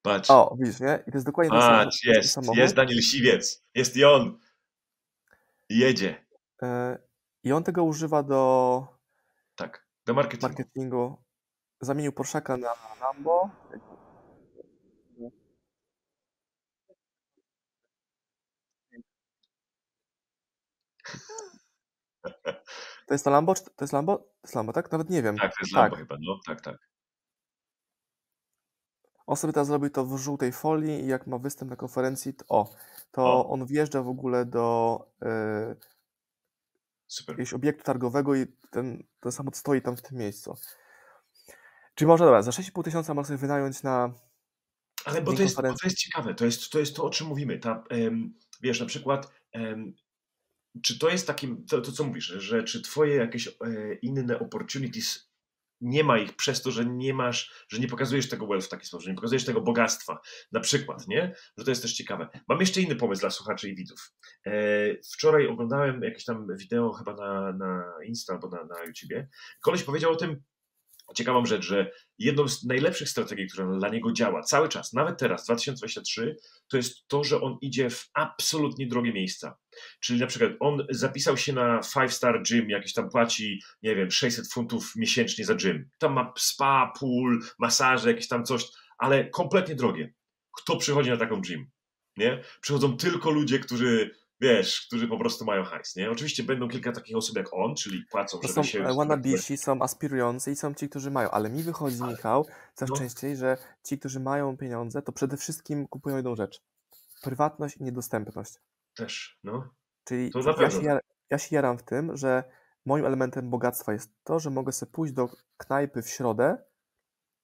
Patrz. O, widzisz, nie? I to jest dokładnie ten Patrz, samochód. jest, samochód. jest Daniel Siwiec. Jest i on. Jedzie. E, I on tego używa do. Tak, do marketingu. marketingu. Zamienił Porszaka na Lambo. To jest to Lambo? Czy to jest Lambo? To jest Lambo, tak? Nawet nie wiem. Tak, to jest Lambo tak. chyba, no, tak, tak. On sobie teraz zrobił to w żółtej folii i jak ma występ na konferencji, to, o, to o. on wjeżdża w ogóle do yy, Super. jakiegoś obiektu targowego i ten, ten samochód stoi tam w tym miejscu. Czyli może dobra, za 6,5 tysiąca można sobie wynająć na Ale bo to jest, bo to jest ciekawe, to jest, to jest to, o czym mówimy. Ta, wiesz, na przykład czy to jest takim, to, to co mówisz, że czy twoje jakieś e, inne opportunities nie ma ich przez to, że nie masz, że nie pokazujesz tego wealth w taki sposób, że nie pokazujesz tego bogactwa, na przykład, nie? Że to jest też ciekawe. Mam jeszcze inny pomysł dla słuchaczy i widzów. E, wczoraj oglądałem jakieś tam wideo chyba na, na Insta albo na, na YouTubie. Koleś powiedział o tym, ciekawą rzecz, że jedną z najlepszych strategii, która dla niego działa cały czas, nawet teraz, 2023, to jest to, że on idzie w absolutnie drogie miejsca. Czyli na przykład on zapisał się na Five Star Gym, jakiś tam płaci, nie wiem, 600 funtów miesięcznie za gym. Tam ma spa, pool, masaże, jakieś tam coś, ale kompletnie drogie. Kto przychodzi na taką gym? Nie? Przychodzą tylko ludzie, którzy wiesz, którzy po prostu mają hajs, nie? Oczywiście będą kilka takich osób jak on, czyli płacą, to żeby są się... wannabisi, są aspirujący i są ci, którzy mają, ale mi wychodzi, ale, Michał, coraz no. częściej, że ci, którzy mają pieniądze, to przede wszystkim kupują jedną rzecz. Prywatność i niedostępność. Też, no. Czyli to ja, się jar, ja się jaram w tym, że moim elementem bogactwa jest to, że mogę sobie pójść do knajpy w środę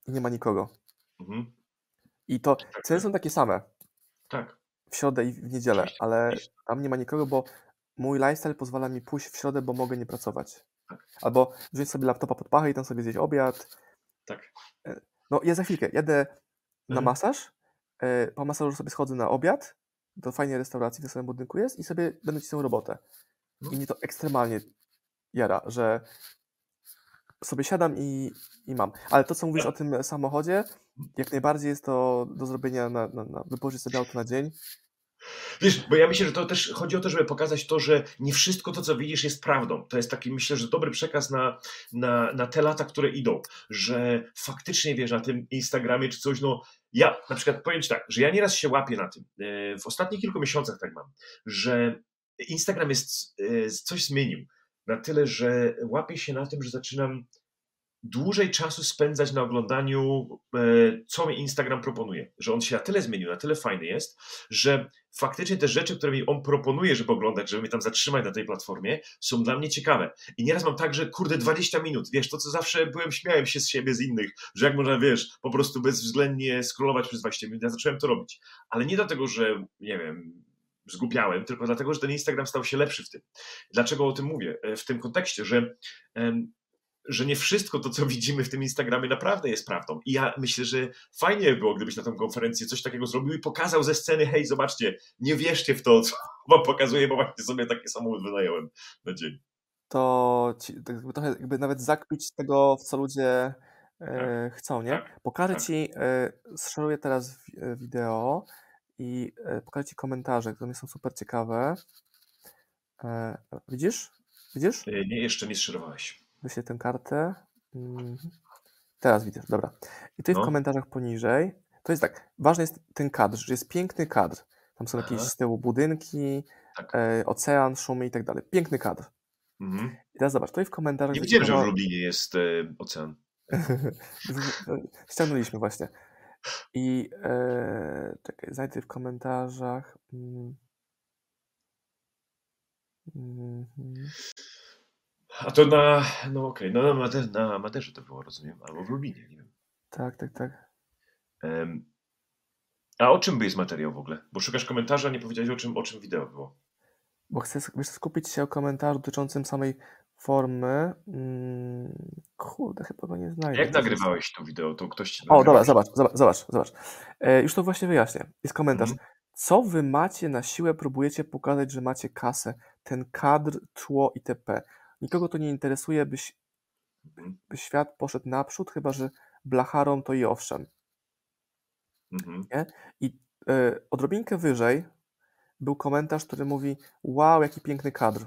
i nie ma nikogo. Mhm. I to tak, ceny tak. są takie same. Tak w środę i w niedzielę, ale tam nie ma nikogo, bo mój lifestyle pozwala mi pójść w środę, bo mogę nie pracować. Tak. Albo wziąć sobie laptopa pod pachę i tam sobie zjeść obiad. Tak. E, no ja za chwilkę jadę na mhm. masaż, e, po masażu sobie schodzę na obiad, do fajnej restauracji w samym budynku jest i sobie będę cisnął robotę. I mhm. mnie to ekstremalnie jara, że sobie siadam i, i mam. Ale to, co mówisz o tym samochodzie, jak najbardziej jest to do zrobienia na, na, na wypożyczyć sobie auto na dzień. Wiesz, bo ja myślę, że to też chodzi o to, żeby pokazać to, że nie wszystko to, co widzisz, jest prawdą. To jest taki, myślę, że dobry przekaz na, na, na te lata, które idą, że faktycznie wiesz, na tym Instagramie czy coś, no ja na przykład powiem Ci tak, że ja nieraz się łapię na tym, e, w ostatnich kilku miesiącach tak mam, że Instagram jest, e, coś zmienił na tyle, że łapię się na tym, że zaczynam dłużej czasu spędzać na oglądaniu, e, co mi Instagram proponuje. Że on się na tyle zmienił, na tyle fajny jest, że faktycznie te rzeczy, które mi on proponuje, żeby oglądać, żeby mnie tam zatrzymać na tej platformie, są dla mnie ciekawe. I nieraz mam tak, że kurde, 20 minut, wiesz, to co zawsze byłem, śmiałem się z siebie, z innych, że jak można, wiesz, po prostu bezwzględnie scrollować przez 20 minut, ja zacząłem to robić. Ale nie dlatego, że, nie wiem, zgubiałem, tylko dlatego, że ten Instagram stał się lepszy w tym. Dlaczego o tym mówię? E, w tym kontekście, że że nie wszystko to, co widzimy w tym Instagramie, naprawdę jest prawdą. I ja myślę, że fajnie było, gdybyś na tę konferencję coś takiego zrobił i pokazał ze sceny, hej, zobaczcie, nie wierzcie w to, co wam pokazuję, bo właśnie sobie taki samochód wynająłem na dzień. To ci, jakby trochę jakby nawet zakpić tego, w co ludzie e, tak, chcą, nie? Tak, pokażę tak. ci, e, teraz e, wideo i e, pokażę ci komentarze, które są super ciekawe. E, widzisz? Widzisz? E, nie, jeszcze nie szerowałeś wyślę tę kartę. Mhm. Teraz widzę, dobra. I tutaj no. w komentarzach poniżej, to jest tak, ważny jest ten kadr, że jest piękny kadr. Tam są Aha. jakieś z tyłu budynki, tak. e, ocean, szumy i tak dalej. Piękny kadr. Mhm. I teraz zobacz, tutaj w komentarzach... Nie widziałem, że w Lublinie jest e, ocean. Ściągnęliśmy właśnie. I e, czekaj, znajdę w komentarzach. Mm. Mm -hmm. A to na, no okej, okay, no na, Mader, na Maderze to było, rozumiem, albo w Lubinie, nie wiem. Tak, tak, tak. Um, a o czym by jest materiał w ogóle? Bo szukasz komentarza, nie powiedziałeś o czym, o czym wideo było. Bo chcę wiesz, skupić się o komentarzu dotyczącym samej formy. Hmm, kurde, chyba go nie znajdę. Jak nagrywałeś to wideo? To ktoś ci O, dobra, zobacz, zobacz, zobacz. zobacz. E, już to właśnie wyjaśnię. Jest komentarz. Mhm. Co wy macie na siłę, próbujecie pokazać, że macie kasę, ten kadr, tło itp. Nikogo to nie interesuje, byś, mhm. by świat poszedł naprzód, chyba że blacharą to i owszem. Mhm. Nie? I y, odrobinkę wyżej był komentarz, który mówi: Wow, jaki piękny kadr.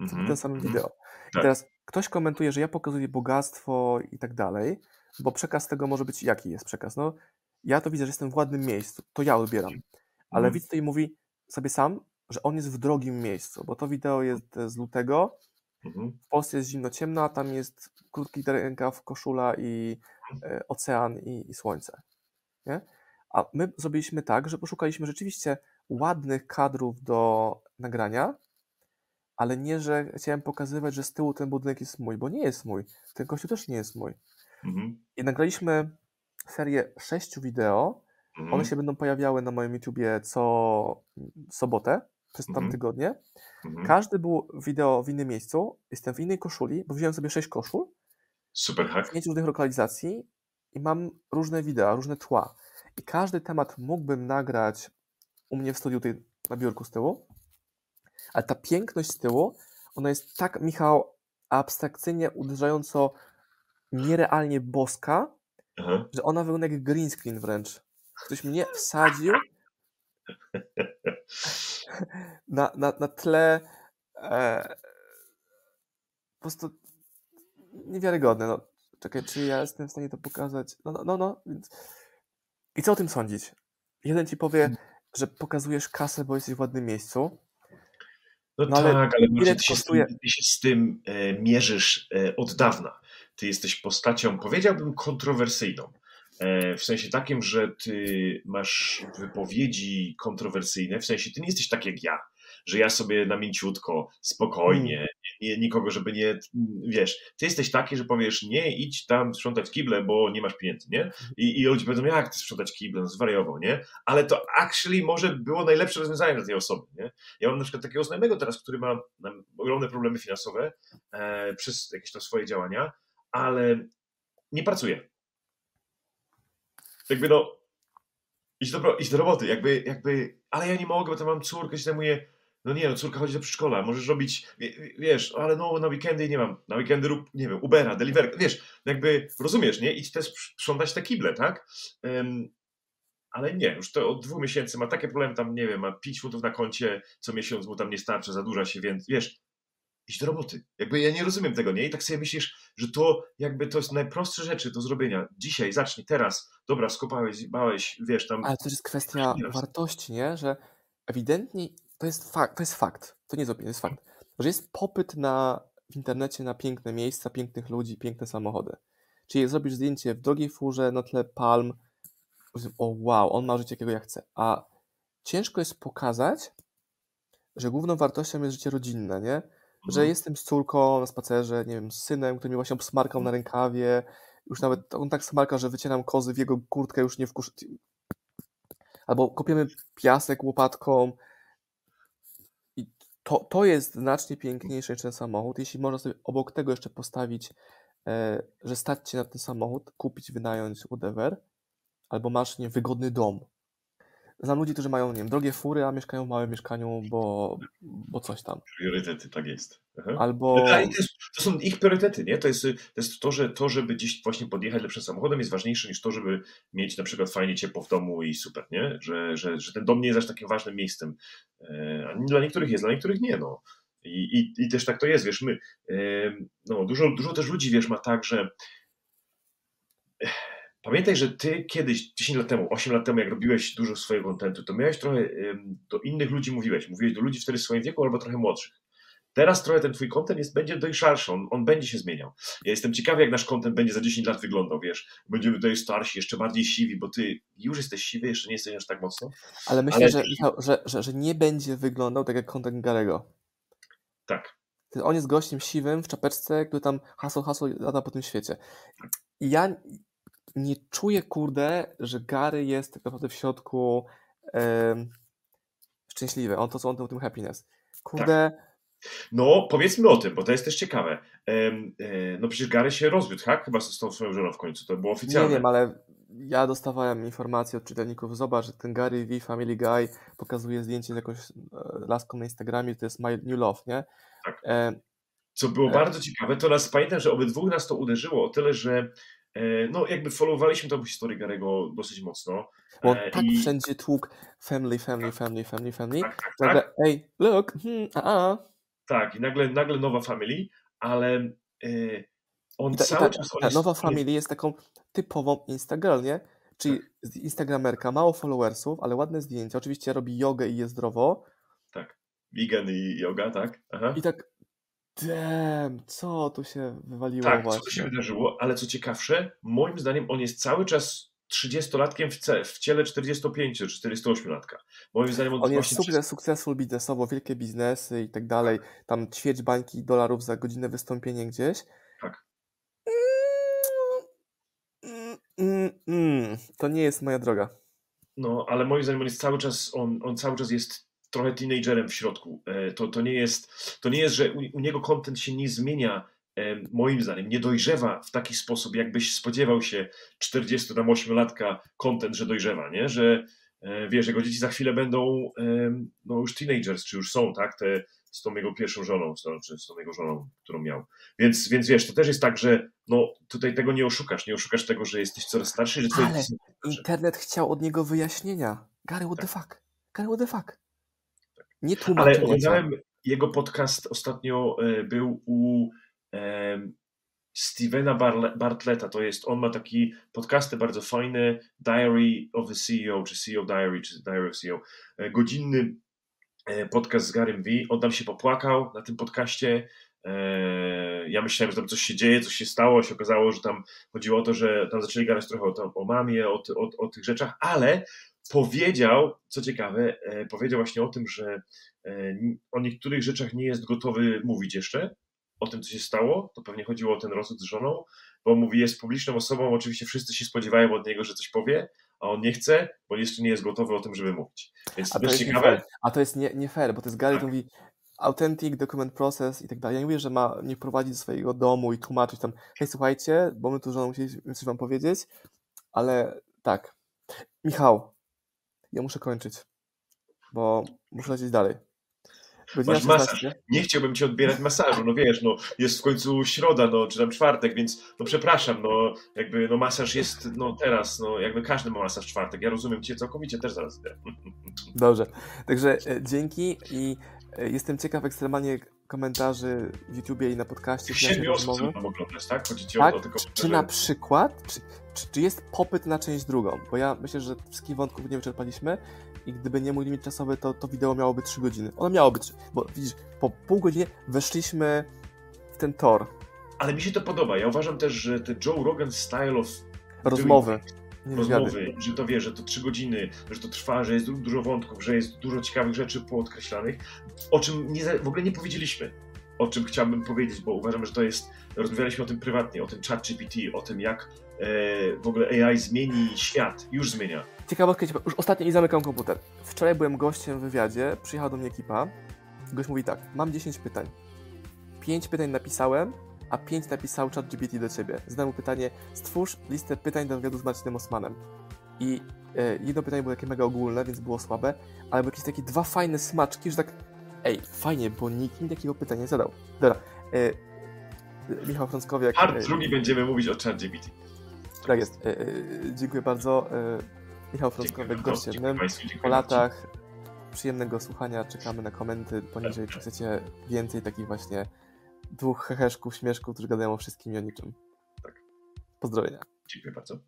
Mhm. Ten sam wideo. I tak. teraz ktoś komentuje, że ja pokazuję bogactwo i tak dalej, bo przekaz tego może być jaki jest przekaz. No, ja to widzę, że jestem w ładnym miejscu, to ja odbieram. Ale mhm. widz tutaj mówi sobie sam, że on jest w drogim miejscu, bo to wideo jest z lutego, Mhm. W Polsce jest zimno ciemno, a tam jest krótki rękaw, koszula i mhm. e, ocean i, i słońce. Nie? A my zrobiliśmy tak, że poszukaliśmy rzeczywiście ładnych kadrów do nagrania, ale nie, że chciałem pokazywać, że z tyłu ten budynek jest mój, bo nie jest mój. Ten kościół też nie jest mój. Mhm. I nagraliśmy serię sześciu wideo. Mhm. One się będą pojawiały na moim YouTubie co sobotę. Przez tam Mhm. tygodnie. Mhm. Każdy był wideo w innym miejscu. Jestem w innej koszuli, bo wziąłem sobie sześć koszul Super z hack. pięć różnych lokalizacji i mam różne wideo, różne tła. I każdy temat mógłbym nagrać u mnie w studiu tutaj na biurku z tyłu, ale ta piękność z tyłu, ona jest tak, Michał, abstrakcyjnie, uderzająco nierealnie boska, Aha. że ona wygląda jak green screen wręcz. Ktoś mnie wsadził na, na, na tle e, po prostu niewiarygodne. No. Czekaj, czy ja jestem w stanie to pokazać? No, no, no, no. Więc... I co o tym sądzić? Jeden ci powie, że pokazujesz kasę, bo jesteś w ładnym miejscu. No, No ale tak, ale ile ty się, z kosztuje? tym, ty się z tym e, mierzysz e, od dawna. Ty jesteś postacią, powiedziałbym, kontrowersyjną. E, w sensie takim, że ty masz wypowiedzi kontrowersyjne, w sensie ty nie jesteś tak jak ja, że ja sobie na mięciutko, spokojnie, Mm. nie, nikogo, żeby nie, wiesz, ty jesteś taki, że powiesz, nie idź tam sprzątać kible, bo nie masz pieniędzy, nie? I, i ludzie powiedzą, jak ty sprzątać kible, no zwariował, nie? Ale to actually może było najlepsze rozwiązanie dla tej osoby, nie? Ja mam na przykład takiego znajomego teraz, który ma ogromne problemy finansowe e, przez jakieś tam swoje działania, ale nie pracuje. Jakby no, idź do, idź do roboty, jakby, jakby, ale ja nie mogę, bo tam mam córkę, się zajmuję, no nie, no córka chodzi do przedszkola, możesz robić, wie- wiesz, ale no na weekendy nie mam, na weekendy rób, nie wiem, Ubera, Deliver, wiesz, jakby, rozumiesz, nie, idź też sprzątać te kible, tak? Em, ale nie, już to od dwóch miesięcy ma takie problemy, tam nie wiem, ma 5 funtów na koncie, co miesiąc mu tam nie starczy, zadłuża się, więc wiesz, idź do roboty. Jakby ja nie rozumiem tego, nie? I tak sobie myślisz, że to jakby to jest najprostsze rzeczy do zrobienia. Dzisiaj, zacznij, teraz. Dobra, skopałeś, zjebałeś, wiesz, tam... Ale to jest kwestia Nieraz. wartości, nie? Że ewidentnie to jest fakt, to jest fakt, to nie jest opinia, to jest fakt, że jest popyt na, w internecie na piękne miejsca, pięknych ludzi, piękne samochody. Czyli jak zrobisz zdjęcie w drogiej furze na tle palm, o wow, on ma życie, jakiego ja chcę. A ciężko jest pokazać, że główną wartością jest życie rodzinne, nie? Że Mhm. jestem z córką na spacerze, nie wiem, z synem, który mi właśnie obsmarkał na rękawie, już nawet on tak smarka, że wycieram kozy w jego kurtkę, już nie wkurzy. Albo kopiemy piasek łopatką. I to, to jest znacznie piękniejsze niż ten samochód. Jeśli można sobie obok tego jeszcze postawić, e, że stać się na ten samochód, kupić, wynająć, whatever, albo masz nie, wiem, wygodny dom. Znam ludzi, którzy mają, nie wiem, drogie fury, a mieszkają w małym mieszkaniu, bo, bo coś tam. Priorytety, tak jest. Aha. Albo... Ale to, jest, to są ich priorytety, nie? To jest, to jest to, że to, żeby gdzieś właśnie podjechać lepszym samochodem jest ważniejsze niż to, żeby mieć na przykład fajnie ciepło w domu i super, nie? Że, że, że ten dom nie jest aż takim ważnym miejscem. E, A dla niektórych jest, dla niektórych nie, no. I, i, I też tak to jest, wiesz, my, e, no dużo, dużo też ludzi, wiesz, ma tak, że Pamiętaj, że ty kiedyś, 10 lat temu, 8 lat temu, jak robiłeś dużo swojego kontentu, to miałeś trochę, do innych ludzi mówiłeś, mówiłeś do ludzi wtedy w swoim wieku albo trochę młodszych. Teraz trochę ten twój kontent jest, będzie dojrzalszy, on, on będzie się zmieniał. Ja jestem ciekawy, jak nasz kontent będzie za 10 lat wyglądał, wiesz. Będziemy tutaj starsi, jeszcze bardziej siwi, bo ty już jesteś siwy, jeszcze nie jesteś aż tak mocno. Ale myślę, Ale- że, że, że, że nie będzie wyglądał tak jak content Garego. Tak. On jest gościem siwym w czapeczce, który tam hasło, hasło lata po tym świecie. Ja nie czuję, kurde, że Gary jest tak naprawdę w środku szczęśliwy. On to, co on to o tym happiness. Kurde, No, powiedzmy o tym, bo to jest też ciekawe. E, no przecież Gary się rozwiódł, tak? Chyba z tą swoją żoną w końcu, to było nie oficjalne. wiem, ale ja dostawałem informacje od czytelników, zobacz, że ten Gary V, Family Guy pokazuje zdjęcie z jakąś e, laską na Instagramie, to jest My New Love, nie? Tak. E, Co było bardzo ciekawe, to nas pamiętam, że obydwu nas to uderzyło o tyle, że no jakby followowaliśmy tą historię Garego dosyć mocno. bo E, tak i- wszędzie tłuk family, family, family, family, family. Tak, tak, Nagle, tak, ej, look, hmm, a, a. tak. I nagle, nagle nowa family, ale e, on ta, cały ta, czas... ta jest- nowa family jest taką typową Instagirl, nie? Czyli Tak. instagramerka, mało followersów, ale ładne zdjęcia. Oczywiście robi jogę i je zdrowo. Vegan i yoga, tak? Aha. I tak, damn, co tu się wywaliło Tak, co właśnie? tu się wydarzyło, ale co ciekawsze, moim zdaniem on jest cały czas 30-latkiem w, ce, w ciele 45 czy 48-latka. Moim zdaniem on, On jest właśnie sukces, successful biznesowo, wielkie biznesy i tak dalej. Tam ćwierć bańki dolarów za godzinę wystąpienie gdzieś. Tak. Mm, mm, mm, to nie jest moja droga. No, ale moim zdaniem on jest cały czas, on, on cały czas jest trochę teenagerem w środku. E, to, to, nie, jest, to nie jest, że u, u niego content się nie zmienia, e, moim zdaniem, nie dojrzewa w taki sposób, jakbyś spodziewał się 48-latka content, że dojrzewa, nie? Że e, wiesz, jego dzieci za chwilę będą no już teenagers, czy już są, tak? Te z tą jego pierwszą żoną, czy z tą jego żoną, którą miał. Więc, więc wiesz, to też jest tak, że no, tutaj tego nie oszukasz. Nie oszukasz tego, że jesteś coraz starszy. Że Ale internet chciał od niego wyjaśnienia. Gary, what the tak. fuck? Gary, what the fuck? Nie tłumaczenia. Ale oglądałem jego podcast ostatnio e, był u e, Stevena Bartleta, to jest, on ma taki podcasty bardzo fajne, Diary of the CEO, czy CEO Diary, czy Diary of CEO, e, godzinny podcast z Garym V. On tam się popłakał na tym podcaście. Ja myślałem, że tam coś się dzieje, coś się stało. Się okazało, że tam chodziło o to, że tam zaczęli gadać trochę o, o mamie, o, o, o tych rzeczach, ale powiedział, co ciekawe, e, powiedział właśnie o tym, że o niektórych rzeczach nie jest gotowy mówić jeszcze, o tym, co się stało. To pewnie chodziło o ten rozwód z żoną, bo mówi, jest publiczną osobą, oczywiście wszyscy się spodziewają od niego, że coś powie, a on nie chce, bo jeszcze nie jest gotowy o tym, żeby mówić. Więc a to, jest ciekawe. A to jest nie, nie fair, bo to jest Gary, tak. mówi authentic document process i tak dalej. Ja nie mówię, że ma nie prowadzić do swojego domu i tłumaczyć tam, hej, słuchajcie, bo my tu żoną musieliśmy coś wam powiedzieć, ale tak. Michał, ja muszę kończyć, bo muszę lecieć dalej. Masz masaż. Nie chciałbym ci odbierać masażu, no wiesz, no jest w końcu środa, no czy tam czwartek, więc no przepraszam, no jakby no masaż jest no teraz, no jakby każdy ma masaż czwartek. Ja rozumiem cię całkowicie, też zaraz idę. Dobrze, także e, dzięki i e, jestem ciekaw ekstremalnie komentarzy w YouTubie i na podcaście. Siedmiu osób mam oglądać, tak? Chodzi ci tak? o, o tylko... Czy na przykład, czy, czy, czy, jest popyt na część drugą? Bo ja myślę, że wszystkich wątków nie wyczerpaliśmy i gdyby nie mój limit czasowy, to to wideo miałoby 3 godziny. Ono miało być, bo widzisz, po pół godzinie weszliśmy w ten tor. Ale mi się to podoba. Ja uważam też, że ten Joe Rogan style of rozmowy. rozmowy, że to wie, że to trzy godziny, że to trwa, że jest dużo wątków, że jest dużo ciekawych rzeczy poodkreślanych, o czym nie, w ogóle nie powiedzieliśmy, o czym chciałbym powiedzieć, bo uważam, że to jest, rozmawialiśmy o tym prywatnie, o tym chat GPT, o tym jak w ogóle AI zmieni świat, już zmienia. Ciekawostka, już ostatnio i zamykam komputer. Wczoraj byłem gościem w wywiadzie, przyjechała do mnie ekipa, gość mówi tak, mam 10 pytań, 5 pytań napisałem, a 5 napisał chat GPT do ciebie. Zadałem mu pytanie, stwórz listę pytań do wywiadu z Marcinem Osmanem. I e, jedno pytanie było takie mega ogólne, więc było słabe, ale były jakieś takie dwa fajne smaczki, że tak, ej, fajnie, bo nikt mi takiego pytania nie zadał. Dobra, e, Michał Frąckowiak. Part e, drugi będziemy mówić o chat GPT. Tak jest. E, e, dziękuję bardzo. E, Michał Frąckowiak, gościem. Po latach przyjemnego słuchania czekamy na komenty poniżej, czy chcecie więcej takich właśnie dwóch heheszków, śmieszków, którzy gadają o wszystkim i o niczym. Tak. Pozdrowienia. Dziękuję bardzo.